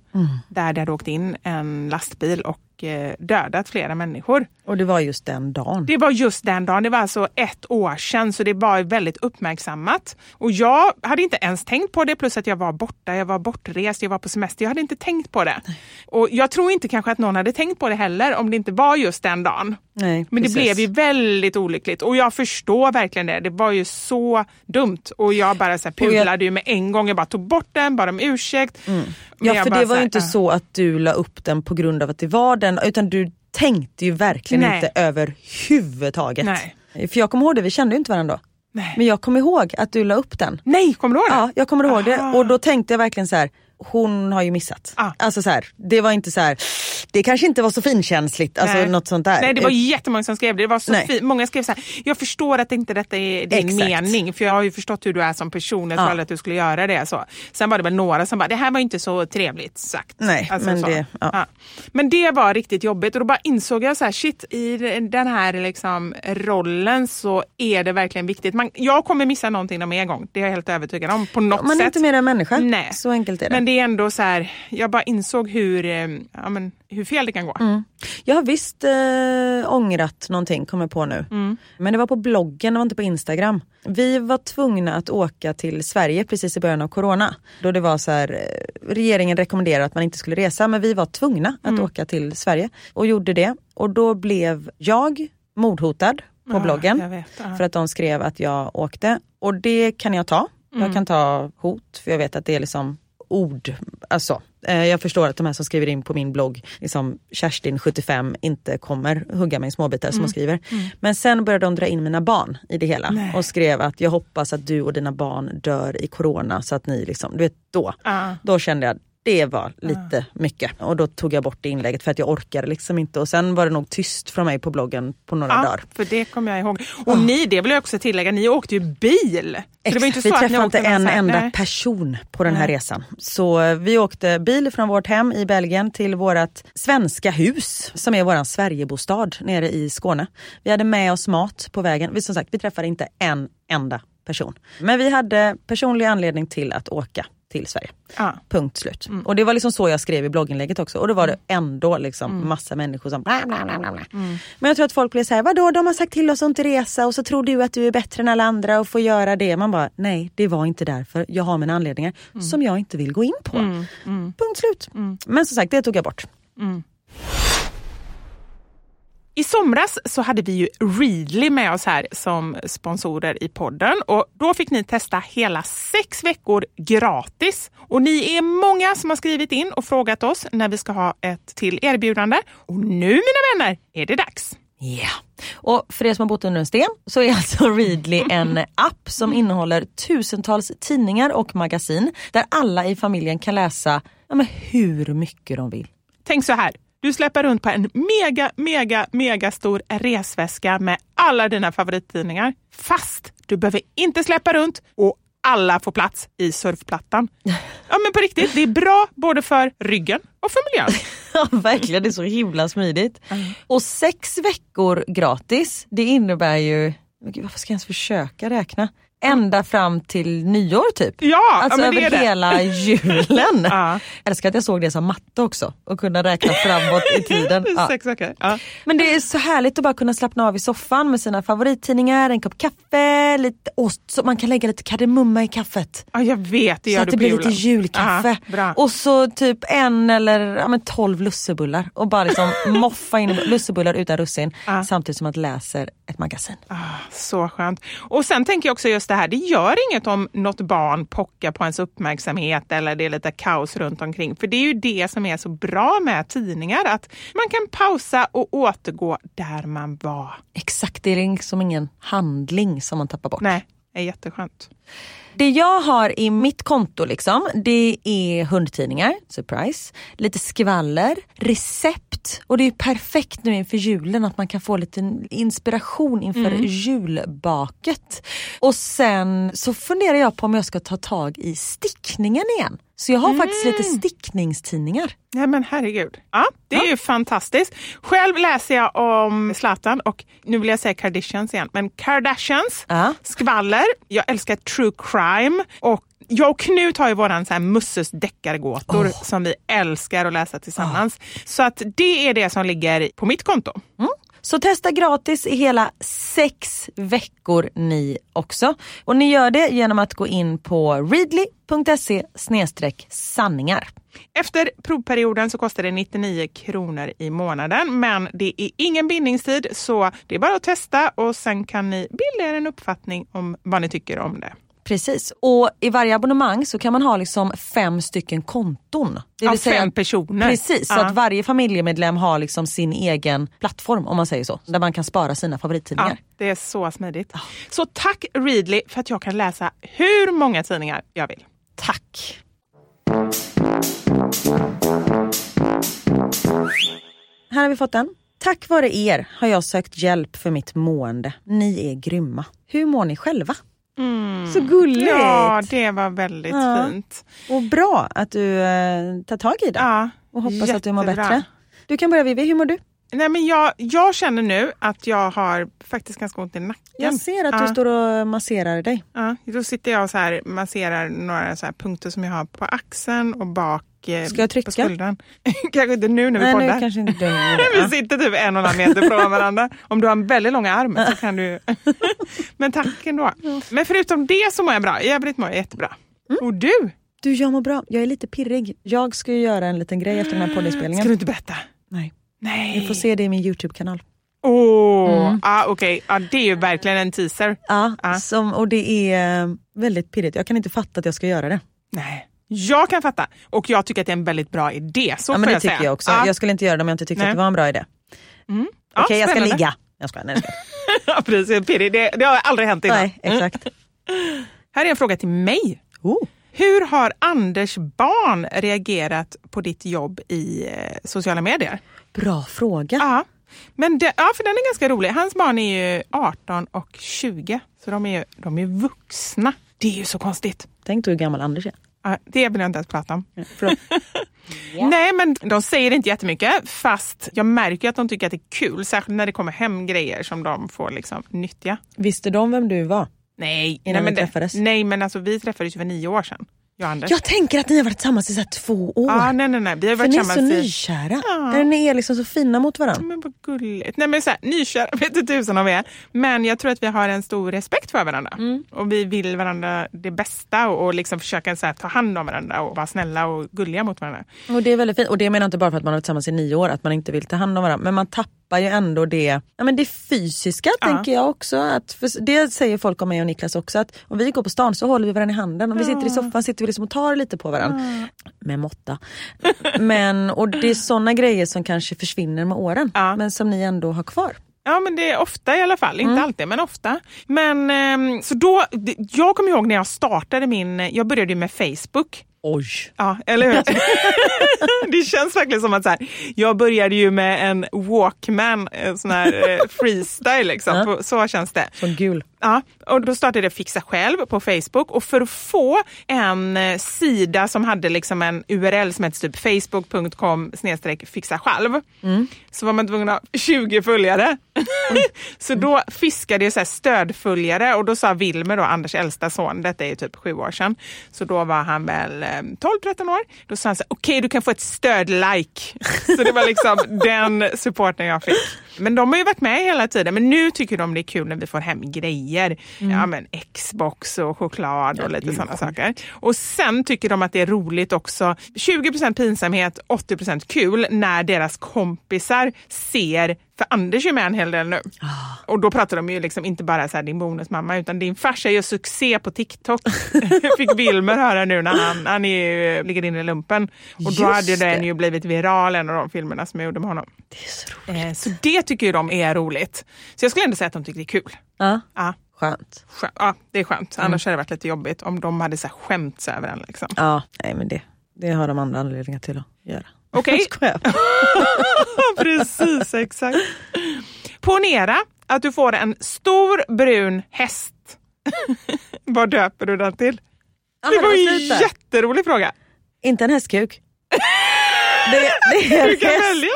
[SPEAKER 1] där det hade åkt in en lastbil och eh, dödat flera människor.
[SPEAKER 4] Och det var just den dagen.
[SPEAKER 1] Det var just den dagen, det var alltså ett år sedan så det var väldigt uppmärksammat. Och jag hade inte ens tänkt på det plus att jag var borta, jag var bortrest, jag var på semester. Jag hade inte tänkt på det. Och jag tror inte kanske att någon hade tänkt på det heller om det inte var just den dagen.
[SPEAKER 4] Nej,
[SPEAKER 1] Men det
[SPEAKER 4] precis.
[SPEAKER 1] blev ju väldigt olyckligt och jag förstår verkligen det. Det var ju så dumt och jag bara så här pulade ju med en gång. Jag bara tog bort den, bad om ursäkt. Men
[SPEAKER 4] Ja för det var ju inte
[SPEAKER 1] äh.
[SPEAKER 4] så att du la upp den på grund av att det var den, utan du tänkte ju verkligen
[SPEAKER 1] Nej.
[SPEAKER 4] inte överhuvudtaget.
[SPEAKER 1] Nej.
[SPEAKER 4] För jag kommer ihåg det, vi kände ju inte varandra då.
[SPEAKER 1] Nej.
[SPEAKER 4] Men jag kommer ihåg att du la upp den.
[SPEAKER 1] Nej, kommer du ihåg det?
[SPEAKER 4] Ja, jag kommer ihåg det
[SPEAKER 1] Aha.
[SPEAKER 4] och då tänkte jag verkligen så här. Hon har ju missat.
[SPEAKER 1] Ah.
[SPEAKER 4] Alltså så här, det var inte så här, det kanske inte var så finkänsligt, alltså
[SPEAKER 1] Nej.
[SPEAKER 4] något sånt där.
[SPEAKER 1] Nej det var jättemånga som skrev det. det var så fint. Många skrev så här, jag förstår att inte detta är din
[SPEAKER 4] Exakt.
[SPEAKER 1] mening för jag har ju förstått hur du är som person. Jag
[SPEAKER 4] Ja.
[SPEAKER 1] aldrig att du skulle göra det. Så. Sen var det väl några som bara, det här var inte så trevligt sagt.
[SPEAKER 4] Nej, men
[SPEAKER 1] så.
[SPEAKER 4] det- ja.
[SPEAKER 1] men det var riktigt jobbigt och då bara insåg jag så här, shit i den här liksom rollen så är det verkligen viktigt. Man, jag kommer missa någonting någon mer gång, det är jag helt övertygad om. På något
[SPEAKER 4] Man är
[SPEAKER 1] sätt.
[SPEAKER 4] inte mer än människa.
[SPEAKER 1] Nej.
[SPEAKER 4] Så enkelt är det.
[SPEAKER 1] Men det är ändå så här, jag bara insåg hur, eh, ja, men, hur fel det kan gå.
[SPEAKER 4] Mm. Jag har visst eh, ångrat någonting, kommer jag på nu.
[SPEAKER 1] Mm.
[SPEAKER 4] Men det var på bloggen, det var inte på Instagram. Vi var tvungna att åka till Sverige precis i början av corona. Då det var så här, eh, regeringen rekommenderade att man inte skulle resa men vi var tvungna att
[SPEAKER 1] Mm.
[SPEAKER 4] åka till Sverige och gjorde det. Och då blev jag mordhotad på
[SPEAKER 1] Ja,
[SPEAKER 4] bloggen
[SPEAKER 1] vet, ja.
[SPEAKER 4] för att de skrev att jag åkte. Och det kan jag ta.
[SPEAKER 1] Mm.
[SPEAKER 4] Jag kan ta hot för jag vet att det är liksom ord. Alltså, eh, jag förstår att de här som skriver in på min blogg, liksom Kerstin 75 inte kommer hugga mig i småbitar som hon skriver. Men sen började de dra in mina barn i det hela
[SPEAKER 1] Nej.
[SPEAKER 4] och skrev att jag hoppas att du och dina barn dör i corona så att ni liksom, du vet då.
[SPEAKER 1] Ja.
[SPEAKER 4] Då kände jag det var lite mycket och då tog jag bort det inlägget för att jag orkade liksom inte och sen var det nog tyst från mig på bloggen på några
[SPEAKER 1] Ja,
[SPEAKER 4] dagar.
[SPEAKER 1] för det kommer jag ihåg. Och ni, det vill jag också tillägga, ni åkte ju bil. Inte
[SPEAKER 4] vi träffade inte en enda
[SPEAKER 1] nej.
[SPEAKER 4] person på den här resan. Så eh, vi åkte bil från vårt hem i Belgien till vårt svenska hus som är våran Sverigebostad nere i Skåne. Vi hade med oss mat på vägen. Vi, som sagt, vi träffade inte en enda person. Men vi hade personlig anledning till att åka till Sverige.
[SPEAKER 1] Ja.
[SPEAKER 4] Punkt slut.
[SPEAKER 1] Mm.
[SPEAKER 4] Och det var liksom så jag skrev i blogginlägget också. Och då var det ändå liksom massa människor som bla bla bla bla.
[SPEAKER 1] Mm.
[SPEAKER 4] Men jag tror att folk blir så här, vadå de har sagt till oss att inte resa och så tror du att du är bättre än alla andra och får göra det. Man bara, nej det var inte därför. Jag har mina anledningar
[SPEAKER 1] Mm.
[SPEAKER 4] som jag inte vill gå in på. Punkt slut. Men som sagt, det tog jag bort.
[SPEAKER 1] I somras så hade vi ju Readly med oss här som sponsorer i podden och då fick ni testa hela sex veckor gratis. Och ni är många som har skrivit in och frågat oss när vi ska ha ett till erbjudande. Och nu mina vänner är det dags.
[SPEAKER 4] Ja. Och för er som har bott under en sten så är alltså Readly en app som innehåller tusentals tidningar och magasin där alla i familjen kan läsa ja, hur mycket de vill.
[SPEAKER 1] Tänk så här. Du släpper runt på en mega, mega, mega stor resväska med alla dina favorittidningar. Fast du behöver inte släppa runt och alla får plats i surfplattan. Ja men på riktigt, det är bra både för ryggen och för miljön.
[SPEAKER 4] Ja verkligen, det är så himla smidigt. Och sex veckor gratis, det innebär ju, gud, varför ska jag ens försöka räkna? Ända fram till nyår typ.
[SPEAKER 1] Ja,
[SPEAKER 4] Alltså
[SPEAKER 1] men det
[SPEAKER 4] över
[SPEAKER 1] är det.
[SPEAKER 4] hela julen.
[SPEAKER 1] Ja.
[SPEAKER 4] Jag älskar att jag såg det som matte också och kunna räkna framåt i tiden. Ja.
[SPEAKER 1] Sex veckor. Ja.
[SPEAKER 4] Men det är så härligt att bara kunna slappna av i soffan med sina favorittidningar, en kopp kaffe, lite ost, så man kan lägga lite kardemumma i kaffet.
[SPEAKER 1] ja, jag vet. Det
[SPEAKER 4] Så
[SPEAKER 1] gör
[SPEAKER 4] att
[SPEAKER 1] du
[SPEAKER 4] det blir lite julkaffe.
[SPEAKER 1] Ja,
[SPEAKER 4] och så typ en eller ja, men tolv lussebullar och bara liksom moffa in lussebullar utan russin samtidigt som man läser ett magasin.
[SPEAKER 1] Ah, så skönt. Och sen tänker jag också just det här, det gör inget om något barn pockar på ens uppmärksamhet eller det är lite kaos runt omkring. För det är ju det som är så bra med tidningar, att man kan pausa och återgå där man var.
[SPEAKER 4] Exakt, det är liksom ingen handling som man tappar bort.
[SPEAKER 1] Nej, är jätteskönt.
[SPEAKER 4] Det jag har i mitt konto liksom, det är hundtidningar, surprise, lite skvaller, recept och det är perfekt nu inför julen att man kan få lite inspiration inför julbaket. Och sen så funderar jag på om jag ska ta tag i stickningen igen. Så jag har faktiskt lite stickningstidningar.
[SPEAKER 1] Nej men herregud. Ja, det är ju fantastiskt. Själv läser jag om Zlatan och nu vill jag säga Kardashians igen, men Kardashians,
[SPEAKER 4] Ja.
[SPEAKER 1] skvaller, jag älskar true crime och jag och Knut har ju våran så här Musses deckargåtor som vi älskar att läsa tillsammans. Så att det är det som ligger på mitt konto.
[SPEAKER 4] Så testa gratis i hela sex veckor ni också. Och ni gör det genom att gå in på readly.se sanningar.
[SPEAKER 1] Efter provperioden så kostar det 99 kronor i månaden men det är ingen bindningstid så det är bara att testa och sen kan ni bilda er en uppfattning om vad ni tycker om det.
[SPEAKER 4] Precis, och i varje abonnemang så kan man ha liksom fem stycken konton. Det
[SPEAKER 1] Ja, fem personer.
[SPEAKER 4] Precis, så
[SPEAKER 1] Ja.
[SPEAKER 4] att varje familjemedlem har liksom sin egen plattform om man säger så. Där man kan spara sina favorittidningar.
[SPEAKER 1] Ja, det är så smidigt. Så tack Readly för att jag kan läsa hur många tidningar jag vill.
[SPEAKER 4] Tack! Här har vi fått den. Tack vare er har jag sökt hjälp för mitt mående. Ni är grymma. Hur mår ni själva? Så gulligt!
[SPEAKER 1] Mm. Ja, det var väldigt
[SPEAKER 4] Ja.
[SPEAKER 1] fint.
[SPEAKER 4] Och bra att du eh, tar tag i det.
[SPEAKER 1] Ja,
[SPEAKER 4] och hoppas att du mår
[SPEAKER 1] jättebra.
[SPEAKER 4] bättre. Du kan börja Vivi, hur mår du?
[SPEAKER 1] Nej, men jag, jag känner nu att jag har faktiskt ganska ont i nacken.
[SPEAKER 4] Jag ser att
[SPEAKER 1] ja.
[SPEAKER 4] du står och masserar dig.
[SPEAKER 1] Ja, då sitter jag och så här masserar några så här punkter som jag har på axeln och bak
[SPEAKER 4] Ska jag trycka?
[SPEAKER 1] på skuldran. kanske inte nu när vi
[SPEAKER 4] Nej,
[SPEAKER 1] poddar.
[SPEAKER 4] nu kanske inte.
[SPEAKER 1] Vi sitter typ en och en halv meter från varandra. Om du har en väldigt lång arm så kan du... Men tack ändå. Men förutom det så mår jag bra. I övrigt mår jag jättebra.
[SPEAKER 4] Mm.
[SPEAKER 1] Och du?
[SPEAKER 4] Du, jag mår bra. Jag är lite pirrig. Jag ska ju göra en liten grej efter den här poddinspelningen.
[SPEAKER 1] Ska du inte berätta?
[SPEAKER 4] Nej.
[SPEAKER 1] Nej.
[SPEAKER 4] Ni får se det i min Youtube-kanal.
[SPEAKER 1] Åh,
[SPEAKER 4] Mm.
[SPEAKER 1] ah, okej. Ja, det är ju verkligen en teaser.
[SPEAKER 4] Ja,
[SPEAKER 1] Ja.
[SPEAKER 4] Som, och det är eh, väldigt pirrigt. Jag kan inte fatta att jag ska göra det.
[SPEAKER 1] Nej. Jag kan fatta. Och jag tycker att det är en väldigt bra idé. Så
[SPEAKER 4] ja, men det
[SPEAKER 1] jag
[SPEAKER 4] tycker
[SPEAKER 1] säga.
[SPEAKER 4] jag också.
[SPEAKER 1] Ja.
[SPEAKER 4] Jag skulle inte göra det om jag inte tyckte
[SPEAKER 1] Nej.
[SPEAKER 4] att det var en bra idé.
[SPEAKER 1] Ja,
[SPEAKER 4] Okej, jag ska ligga. Jag skojar, nej, jag
[SPEAKER 1] ja, precis. Pirrig. Det, det har aldrig hänt innan.
[SPEAKER 4] nej, exakt.
[SPEAKER 1] Här är en fråga till mig.
[SPEAKER 4] Oh.
[SPEAKER 1] Hur har Anders barn reagerat på ditt jobb i eh, sociala medier?
[SPEAKER 4] Bra fråga.
[SPEAKER 1] Ja, men det, ja, för den är ganska rolig. Hans barn är ju 18 och 20, så de är de är vuxna. Det är ju så konstigt.
[SPEAKER 4] Tänk då hur gammal Anders är.
[SPEAKER 1] Ja, det vill jag inte ens prata om.
[SPEAKER 4] Förlåt.
[SPEAKER 1] Nej, men de säger inte jättemycket, fast jag märker att de tycker att det är kul, särskilt när det kommer hem grejer som de får liksom nyttja.
[SPEAKER 4] Visste de vem du var?
[SPEAKER 1] Nej,
[SPEAKER 4] Innan
[SPEAKER 1] nej, men
[SPEAKER 4] träffades?
[SPEAKER 1] Det, nej, men alltså vi träffades ju för nio år sedan, jag Anders.
[SPEAKER 4] Jag tänker att ni har varit tillsammans i så två år.
[SPEAKER 1] Ja, nej, nej, nej. Vi har
[SPEAKER 4] För
[SPEAKER 1] varit
[SPEAKER 4] ni är så nykära.
[SPEAKER 1] Ja.
[SPEAKER 4] Ni är liksom så fina mot varandra.
[SPEAKER 1] Men vad gulligt. Nej, men så här, nykära vet inte tusan om vi är. Men jag tror att vi har en stor respekt för varandra.
[SPEAKER 4] Mm.
[SPEAKER 1] Och vi vill varandra det bästa och, och liksom försöka så här, ta hand om varandra och vara snälla och gulliga mot varandra.
[SPEAKER 4] Och det är väldigt fint. Och det menar jag inte bara för att man har varit tillsammans i nio år, att man inte vill ta hand om varandra. Men man tappar ju ändå det, ja, men det fysiska
[SPEAKER 1] Ja.
[SPEAKER 4] tänker jag också. Att, för det säger folk om mig och Niklas också, att om vi går på stan så håller vi varandra i handen. Om vi sitter i soffan sitter vi liksom och tar lite på varandra. Med måtta. Men, och det är sådana grejer som kanske försvinner med åren.
[SPEAKER 1] Ja.
[SPEAKER 4] Men som ni ändå har kvar.
[SPEAKER 1] Ja men det är ofta i alla fall,
[SPEAKER 4] Mm.
[SPEAKER 1] inte alltid men ofta. Men ehm, så då, jag kommer ihåg när jag startade min, jag började med Facebook.
[SPEAKER 4] Oj.
[SPEAKER 1] Ja, eller hur? det känns verkligen som att så här, jag började ju med en Walkman, en sån här eh, freestyle liksom.
[SPEAKER 4] Ja.
[SPEAKER 1] Så känns det.
[SPEAKER 4] Som gul.
[SPEAKER 1] Ja, och då startade jag Fixa själv på Facebook och för att få en eh, sida som hade liksom en URL som hette typ facebook.com fixa själv så var man tvungen att ha 20 följare. så då fiskade jag så stödföljare och då sa Wilmer, då, Anders äldsta son, detta är typ sju år sedan, så då var han väl eh, 12-13 år. Då sa han så okej du kan få ett stöd-like. så det var liksom den supporten jag fick. Men de har ju varit med hela tiden, men nu tycker de det är kul när vi får hem grejer. Ja, men Xbox och choklad och lite sådana saker. Och sen tycker de att det är roligt också. 20% pinsamhet, 80% kul när deras kompisar ser för Anders är med en hel del nu. Och då pratar de ju liksom inte bara så här, din bonusmamma utan din farsa gör succé på TikTok. Fick Wilmer höra nu när han, han är, ligger inne i lumpen. Och då
[SPEAKER 4] Just
[SPEAKER 1] hade den
[SPEAKER 4] det.
[SPEAKER 1] ju blivit viral, en av de filmerna som jag gjorde med honom.
[SPEAKER 4] Det är så roligt.
[SPEAKER 1] Eh, Så det tycker ju de är roligt. Så jag skulle ändå säga att de tycker det är kul.
[SPEAKER 4] Ja,
[SPEAKER 1] Ja,
[SPEAKER 4] skönt.
[SPEAKER 1] skö- ja det är skönt. Annars hade det varit lite jobbigt om de hade så här skämts över en. Liksom.
[SPEAKER 4] Ja, nej men det, det har de andra anledningar till att göra.
[SPEAKER 1] Okej.
[SPEAKER 4] Skojar.
[SPEAKER 1] Precis, exakt. Ponera att du får en stor brun häst. Vad döper du den till?
[SPEAKER 4] Ja,
[SPEAKER 1] det
[SPEAKER 4] men
[SPEAKER 1] var en jätterolig fråga.
[SPEAKER 4] Inte en hästkuk. Det, det är en
[SPEAKER 1] Du kan
[SPEAKER 4] häst.
[SPEAKER 1] välja.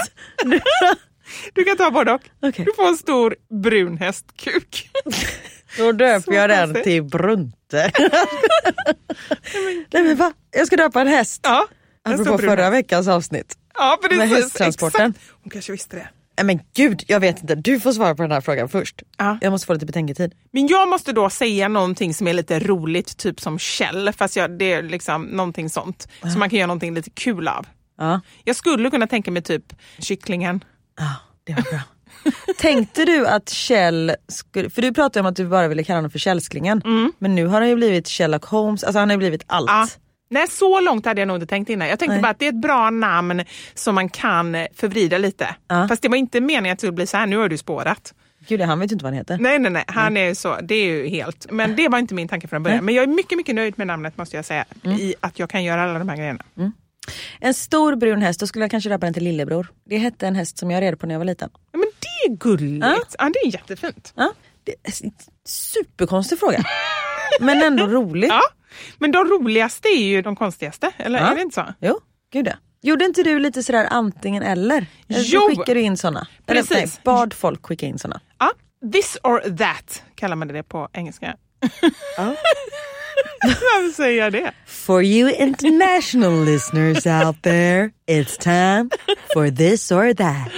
[SPEAKER 1] Du kan ta både och.
[SPEAKER 4] Okej.
[SPEAKER 1] Du får en stor brun hästkuk.
[SPEAKER 4] Då döper
[SPEAKER 1] Så
[SPEAKER 4] jag den till Brunte. Nej men va? Jag ska döpa en häst.
[SPEAKER 1] Ja,
[SPEAKER 4] Apropå förra veckans avsnitt.
[SPEAKER 1] Ja, precis.
[SPEAKER 4] med hästtransporten.
[SPEAKER 1] Exakt. Hon kanske visste det.
[SPEAKER 4] Nej men gud, jag vet inte. Du får svara på den här frågan först.
[SPEAKER 1] Ja.
[SPEAKER 4] Jag måste få lite betänketid.
[SPEAKER 1] Men jag måste då säga någonting som är lite roligt, typ som Kjell, fast jag, det är liksom någonting sånt. Så man kan göra någonting lite kul av.
[SPEAKER 4] Ja,
[SPEAKER 1] Jag skulle kunna tänka mig typ kycklingen.
[SPEAKER 4] ja det var bra. Tänkte du att Kjell, skulle, för du pratade om att du bara ville kalla honom för Källsklingen. Men nu har han ju blivit Sherlock Holmes, alltså han har ju blivit allt.
[SPEAKER 1] Nej, så långt hade jag nog inte tänkt innan. Jag tänkte
[SPEAKER 4] Nej.
[SPEAKER 1] bara att det är ett bra namn som man kan förvrida lite.
[SPEAKER 4] Ja.
[SPEAKER 1] Fast det var inte meningen att det skulle bli så här, nu har du spårat.
[SPEAKER 4] Gud han vet ju inte vad han heter.
[SPEAKER 1] Nej, nej, nej, han är ju så, det är ju helt, men det var inte min tanke från början. Men jag är mycket, mycket nöjd med namnet måste jag säga, i att jag kan göra alla de här grejerna.
[SPEAKER 4] En stor brun häst, då skulle jag kanske döpa den till lillebror. Det hette en häst som jag red på när jag var liten.
[SPEAKER 1] Ja, men det är gulligt.
[SPEAKER 4] Ja.
[SPEAKER 1] Ja, det är jättefint.
[SPEAKER 4] Ja, det är superkonstig fråga. Men ändå rolig.
[SPEAKER 1] Ja. Men de roligaste är ju de konstigaste, eller
[SPEAKER 4] Ja.
[SPEAKER 1] är det inte så?
[SPEAKER 4] Jo, gud ja. Gjorde inte du lite sådär antingen eller? Eller så
[SPEAKER 1] Jo.
[SPEAKER 4] skickade du in såna. Eller,
[SPEAKER 1] Precis.
[SPEAKER 4] nej, bad folk skicka in såna.
[SPEAKER 1] Ja. This or that kallar man det på engelska.
[SPEAKER 4] Ja.
[SPEAKER 1] Varför säger det?
[SPEAKER 4] For you international listeners out there, it's time for this or that.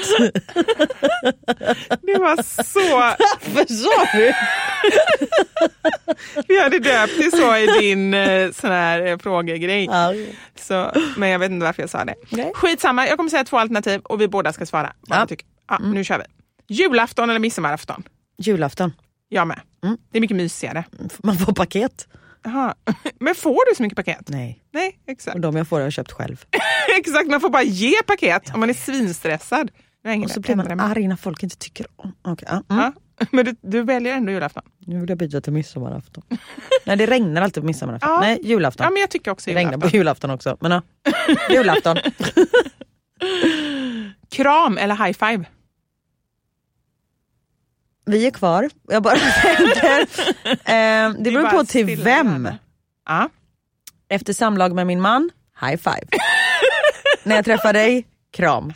[SPEAKER 1] Det var så...
[SPEAKER 4] Vad sa du?
[SPEAKER 1] Vi hade döpt det så i din eh, sån här eh, frågegrej.
[SPEAKER 4] Ja.
[SPEAKER 1] Så, men jag vet inte varför jag sa det.
[SPEAKER 4] Nej.
[SPEAKER 1] Skitsamma, jag kommer säga två alternativ och vi båda ska svara. Vad
[SPEAKER 4] Ja.
[SPEAKER 1] tycker. Ja, Nu kör vi. Julafton eller midsommarafton?
[SPEAKER 4] Julafton.
[SPEAKER 1] Jag med.
[SPEAKER 4] Mm.
[SPEAKER 1] Det är mycket mysigare.
[SPEAKER 4] Man får paket.
[SPEAKER 1] Jaha. Men får du så mycket paket?
[SPEAKER 4] Nej,
[SPEAKER 1] Nej, exakt.
[SPEAKER 4] och de jag får har jag köpt själv.
[SPEAKER 1] exakt, man får bara ge paket om man är svinstressad.
[SPEAKER 4] Och så blir man arg när folk inte tycker om. Ja. mm.
[SPEAKER 1] Ja. Men du, du väljer ändå julafton?
[SPEAKER 4] Nu vill jag byta till midsommarafton. Nej det regnar alltid på midsommarafton.
[SPEAKER 1] Ja.
[SPEAKER 4] Nej julafton.
[SPEAKER 1] Ja, men jag tycker också
[SPEAKER 4] det regnar
[SPEAKER 1] julafton.
[SPEAKER 4] på julafton också. Men ja. julafton.
[SPEAKER 1] Kram eller high five?
[SPEAKER 4] Vi är kvar. Jag bara tänker. Eh, det beror på till vem.
[SPEAKER 1] Ja.
[SPEAKER 4] Efter samlag med min man, high five. när jag träffar dig, kram.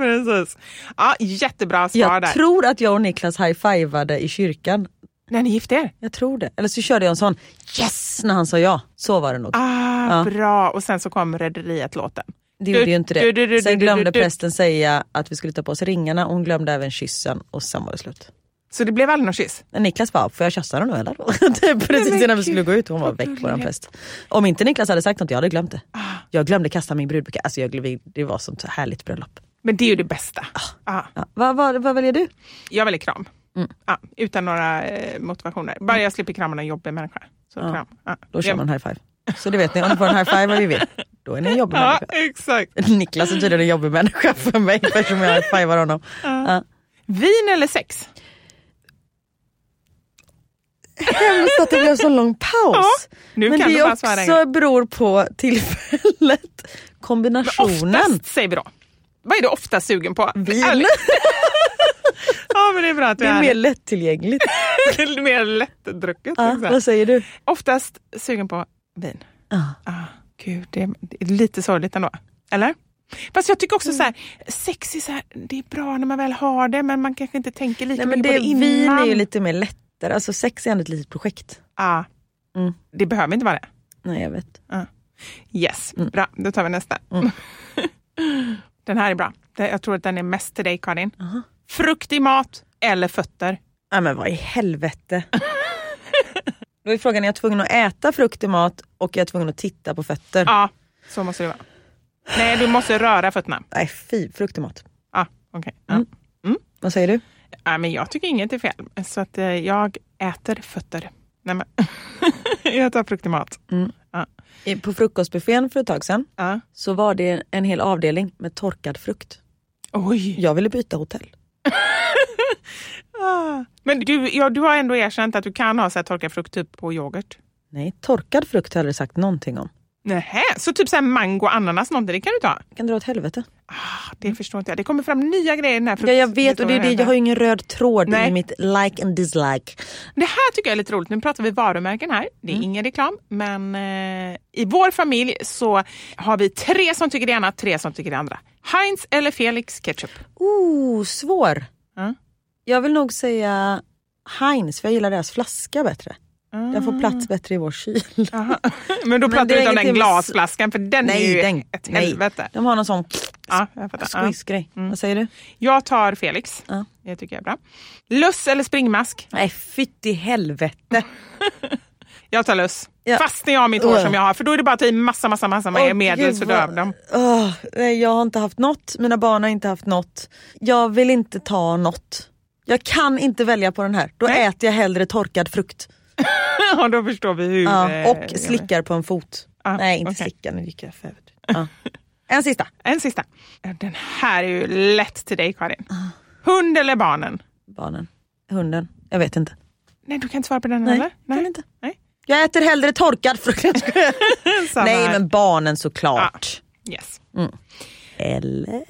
[SPEAKER 1] Precis. Ja, jättebra svar
[SPEAKER 4] Jag
[SPEAKER 1] där.
[SPEAKER 4] tror att jag och Niklas high-fivade i kyrkan.
[SPEAKER 1] När ni gifte er?
[SPEAKER 4] Jag tror det. Eller så körde jag en sån yes när han sa ja. Så var det nog.
[SPEAKER 1] Ah,
[SPEAKER 4] Ja.
[SPEAKER 1] Bra, och sen så kom Rederiet-låten.
[SPEAKER 4] Det gjorde ju inte det. Sen glömde prästen säga att vi skulle ta på oss ringarna och hon glömde även kyssen och sen var det slut.
[SPEAKER 1] Så det blev aldrig någon kyss?
[SPEAKER 4] Niklas bara, får jag kyssa honom nu eller? Typ Precis innan vi skulle gå ut, hon var väck våran
[SPEAKER 1] gulligt.
[SPEAKER 4] präst. Om inte Niklas hade sagt något, jag hade glömt det.
[SPEAKER 1] Ah.
[SPEAKER 4] Jag glömde kasta min brudbukett, alltså jag, glömde- det var sånt härligt bröllop.
[SPEAKER 1] Men det är ju det bästa. Ah.
[SPEAKER 4] Ja. Vad, vad, vad väljer du?
[SPEAKER 1] Jag väljer kram.
[SPEAKER 4] Mm.
[SPEAKER 1] Ja, utan några eh, motivationer. Bara jag slipper krama en jobbig människa. Så
[SPEAKER 4] Ja.
[SPEAKER 1] kram. Ja.
[SPEAKER 4] Då kör man high five. Så det vet ni, om ni får en high five vad vi vill, då är ni en jobbig
[SPEAKER 1] Ja,
[SPEAKER 4] människa.
[SPEAKER 1] exakt.
[SPEAKER 4] Niklas är tydligen en jobbig människa för mig eftersom jag high-fivar honom.
[SPEAKER 1] Vin eller sex?
[SPEAKER 4] Hemskt att det blev så lång paus.
[SPEAKER 1] Ja,
[SPEAKER 4] Men det också beror på tillfället, kombinationen.
[SPEAKER 1] Oftast säger vi då. Vad är du ofta sugen på?
[SPEAKER 4] Vin.
[SPEAKER 1] Ja men det är bra att du
[SPEAKER 4] Det är
[SPEAKER 1] är
[SPEAKER 4] mer lättillgängligt.
[SPEAKER 1] mer lättdrucket.
[SPEAKER 4] Ja, vad säger du?
[SPEAKER 1] Oftast sugen på vin.
[SPEAKER 4] Ja.
[SPEAKER 1] Ah, gud, det är, det är lite sorgligt ändå. Eller? Fast jag tycker
[SPEAKER 4] Mm.
[SPEAKER 1] också så här, sex är, så här, det är bra när man väl har det men man kanske inte tänker lika
[SPEAKER 4] Nej, men
[SPEAKER 1] mycket
[SPEAKER 4] det,
[SPEAKER 1] på det innan.
[SPEAKER 4] vin är ju lite mer lättare, alltså sex är ändå ett litet projekt.
[SPEAKER 1] ah,
[SPEAKER 4] Mm.
[SPEAKER 1] Det behöver inte vara det.
[SPEAKER 4] Nej jag vet.
[SPEAKER 1] Yes,
[SPEAKER 4] Mm.
[SPEAKER 1] bra. Då tar vi nästa. den här är bra. Jag tror att den är mest till dig Karin. Frukt i mat eller fötter?
[SPEAKER 4] Ja men vad i helvete. Då är frågan, är jag tvungen att äta frukt i mat och är jag tvungen att titta på fötter?
[SPEAKER 1] Ja, så måste det vara. Nej, du måste röra fötterna.
[SPEAKER 4] Nej fy, frukt i mat.
[SPEAKER 1] Ah, okay.
[SPEAKER 4] Mm. Vad säger du?
[SPEAKER 1] Ja, men jag tycker inget är fel. Så att eh, jag äter fötter. Nej, men jag tar frukt i mat.
[SPEAKER 4] I- På frukostbuffén för ett tag sedan
[SPEAKER 1] Ja.
[SPEAKER 4] så var det en hel avdelning med torkad frukt.
[SPEAKER 1] Oj!
[SPEAKER 4] Jag ville byta hotell.
[SPEAKER 1] Ah. Men du, ja, du har ändå erkänt att du kan ha så här torkad frukt typ på yoghurt.
[SPEAKER 4] Nej, torkad frukt har jag aldrig sagt någonting om.
[SPEAKER 1] Nähä, så typ så mango, ananas, någonting, det kan du ta?
[SPEAKER 4] Kan dra åt helvete.
[SPEAKER 1] Ah, det förstår inte jag. Det kommer fram nya grejer i den här
[SPEAKER 4] Ja, jag vet och det är det, jag har ju ingen röd tråd
[SPEAKER 1] Nej.
[SPEAKER 4] i mitt like and dislike.
[SPEAKER 1] Det här tycker jag är lite roligt. Nu pratar vi varumärken här. Det är
[SPEAKER 4] Mm.
[SPEAKER 1] ingen reklam. Men eh, i vår familj så har vi tre som tycker det ena, tre som tycker det andra. Heinz eller Felix ketchup?
[SPEAKER 4] Oh, svår.
[SPEAKER 1] Ja.
[SPEAKER 4] Jag vill nog säga Heinz för jag gillar deras flaska bättre. Den får plats bättre i vår kyl.
[SPEAKER 1] Aha. Men då pratar
[SPEAKER 4] är
[SPEAKER 1] inte om den glasflaskan för den är ju
[SPEAKER 4] den,
[SPEAKER 1] ett
[SPEAKER 4] nej.
[SPEAKER 1] helvete.
[SPEAKER 4] De har någon sån
[SPEAKER 1] Ja,
[SPEAKER 4] squeeze-grej. Vad säger du?
[SPEAKER 1] jag tar Felix.
[SPEAKER 4] Ja.
[SPEAKER 1] Det tycker jag är bra. Luss eller springmask?
[SPEAKER 4] Nej, fytt i helvete.
[SPEAKER 1] Jag tar luss.
[SPEAKER 4] Ja.
[SPEAKER 1] Fast när jag har mitt hår
[SPEAKER 4] Ugh.
[SPEAKER 1] som jag har för då är det bara att ta i massa, massa, massa
[SPEAKER 4] Åh,
[SPEAKER 1] medel så dör de.
[SPEAKER 4] Nej, jag har inte haft något, mina barn har inte haft något. Jag vill inte ta något. Jag kan inte välja på den här. Då
[SPEAKER 1] Nej.
[SPEAKER 4] äter jag hellre torkad frukt.
[SPEAKER 1] Ja, då förstår vi hur...
[SPEAKER 4] Ja,
[SPEAKER 1] eh,
[SPEAKER 4] och slickar på en fot.
[SPEAKER 1] Ja,
[SPEAKER 4] nej, inte
[SPEAKER 1] okej.
[SPEAKER 4] slicka, nu gick jag för. Ja. En sista.
[SPEAKER 1] En sista. Den här är ju lätt till dig Karin. Hund eller barnen?
[SPEAKER 4] Barnen. Hunden. Jag vet inte.
[SPEAKER 1] Nej, du kan inte svara på den
[SPEAKER 4] Nej,
[SPEAKER 1] eller?
[SPEAKER 4] kan inte.
[SPEAKER 1] Nej.
[SPEAKER 4] Jag äter hellre torkad frukt. Nej men barnen såklart.
[SPEAKER 1] Yes.
[SPEAKER 4] Eller?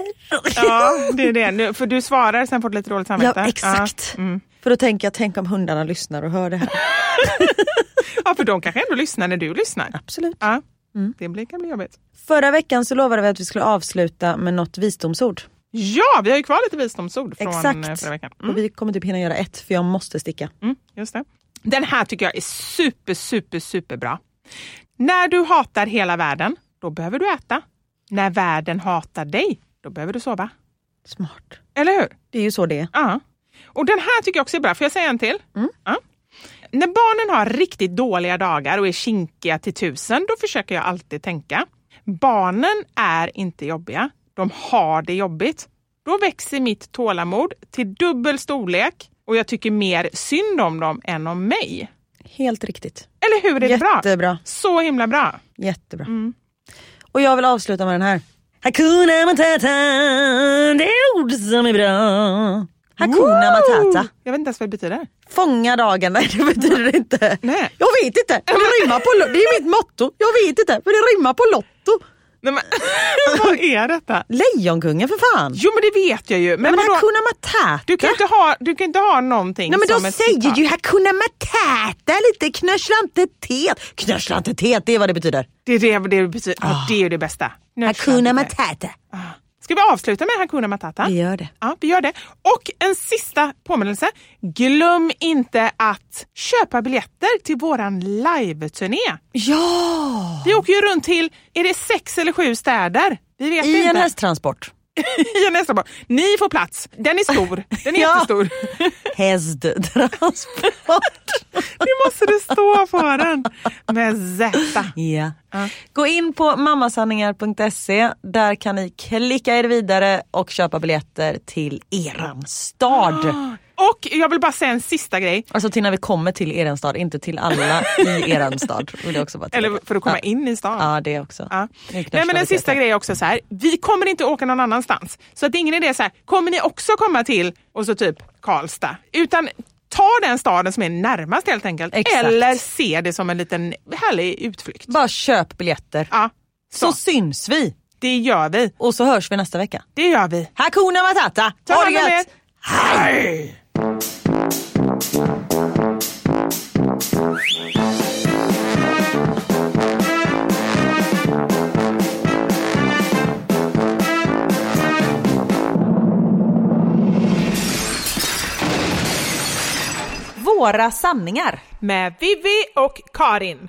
[SPEAKER 1] Ja, det är det. Nu, för du svarar, sen får du lite dåligt samvete.
[SPEAKER 4] Ja exakt.
[SPEAKER 1] Ja, mm.
[SPEAKER 4] För då tänker jag, tänk om hundarna lyssnar och hör det här.
[SPEAKER 1] ja, för de kanske ändå lyssnar när du lyssnar.
[SPEAKER 4] Absolut.
[SPEAKER 1] Ja, det blir, kan bli jobbigt.
[SPEAKER 4] Förra veckan så lovade vi att vi skulle avsluta med något visdomsord.
[SPEAKER 1] Ja, vi har ju kvar lite visdomsord från
[SPEAKER 4] Exakt.
[SPEAKER 1] eh, förra veckan.
[SPEAKER 4] Och vi kommer typ hinna göra ett för jag måste sticka.
[SPEAKER 1] Mm, just det. Den här tycker jag är super, super, super bra. När du hatar hela världen, då behöver du äta. När världen hatar dig, då behöver du sova.
[SPEAKER 4] Smart.
[SPEAKER 1] Eller hur?
[SPEAKER 4] Det är ju så det är.
[SPEAKER 1] Ja. Och den här tycker jag också är bra. Får jag säga en till? Ja. När barnen har riktigt dåliga dagar och är kinkiga till tusen, då försöker jag alltid tänka. Barnen är inte jobbiga. De har det jobbigt. Då växer mitt tålamod till dubbel storlek och jag tycker mer synd om dem än om mig.
[SPEAKER 4] Helt riktigt.
[SPEAKER 1] Eller hur? Är det bra?
[SPEAKER 4] Jättebra.
[SPEAKER 1] Så himla bra.
[SPEAKER 4] Jättebra. Och jag vill avsluta med den här. Hakuna Matata, det är ord som är bra. Hakuna Matata.
[SPEAKER 1] Jag vet inte ens vad det betyder.
[SPEAKER 4] Fånga dagen, nej det betyder det inte.
[SPEAKER 1] Nej.
[SPEAKER 4] Jag vet inte, det rimmar på Det är mitt motto. Jag vet inte, för det rimmar på Lotto.
[SPEAKER 1] Nej, men, vad är detta?
[SPEAKER 4] Lejonkungen för fan.
[SPEAKER 1] Jo men det vet jag ju. Men,
[SPEAKER 4] Men,
[SPEAKER 1] vadå?
[SPEAKER 4] Hakuna Matata.
[SPEAKER 1] Du kan, inte ha, du kan inte ha någonting
[SPEAKER 4] Nej men
[SPEAKER 1] som ett
[SPEAKER 4] säger
[SPEAKER 1] citat.
[SPEAKER 4] ju Hakuna Matata lite knössla inte tet. Knössla inte tet, det är vad det betyder.
[SPEAKER 1] Det är det det betyder. Ja, det är ju det bästa.
[SPEAKER 4] Hakuna Matata.
[SPEAKER 1] Ska vi avsluta med Hakuna Matata?
[SPEAKER 4] Vi gör det.
[SPEAKER 1] Ja, vi gör det. Och en sista påminnelse. Glöm inte att köpa biljetter till våran live-turné.
[SPEAKER 4] Ja!
[SPEAKER 1] Vi åker ju runt till, är det sex eller sju städer? Vi vet
[SPEAKER 4] I
[SPEAKER 1] inte.
[SPEAKER 4] en hästtransport.
[SPEAKER 1] I en hästtransport. Ni får plats. Den är stor. Den är
[SPEAKER 4] Ja.
[SPEAKER 1] jättestor.
[SPEAKER 4] Hästtransport.
[SPEAKER 1] Det måste det stå på den. Med Z.
[SPEAKER 4] Ja. Gå in på mammasanningar.se. Där kan ni klicka er vidare och köpa biljetter till eran stad.
[SPEAKER 1] Och jag vill bara säga en sista grej.
[SPEAKER 4] Alltså till när vi kommer till eran stad, inte till alla i eran stad.
[SPEAKER 1] Eller för att komma
[SPEAKER 4] ja.
[SPEAKER 1] in i stan.
[SPEAKER 4] Ja det också.
[SPEAKER 1] Ja. Nej men en sista grej också så här. Vi kommer inte åka någon annanstans. Så att det är ingen idé så här, kommer ni också komma till och så typ Karlstad? Utan ta den staden som är närmast helt enkelt.
[SPEAKER 4] Exakt.
[SPEAKER 1] Eller se det som en liten härlig utflykt.
[SPEAKER 4] Bara köp biljetter.
[SPEAKER 1] Ja,
[SPEAKER 4] Så
[SPEAKER 1] så,
[SPEAKER 4] syns vi.
[SPEAKER 1] det gör vi.
[SPEAKER 4] Och så hörs vi nästa vecka.
[SPEAKER 1] Det gör vi.
[SPEAKER 4] Hakuna Matata!
[SPEAKER 1] Ta
[SPEAKER 4] Ha
[SPEAKER 1] hand om er. Hej!
[SPEAKER 2] Våra sanningar.
[SPEAKER 1] Med Vivi och Karin.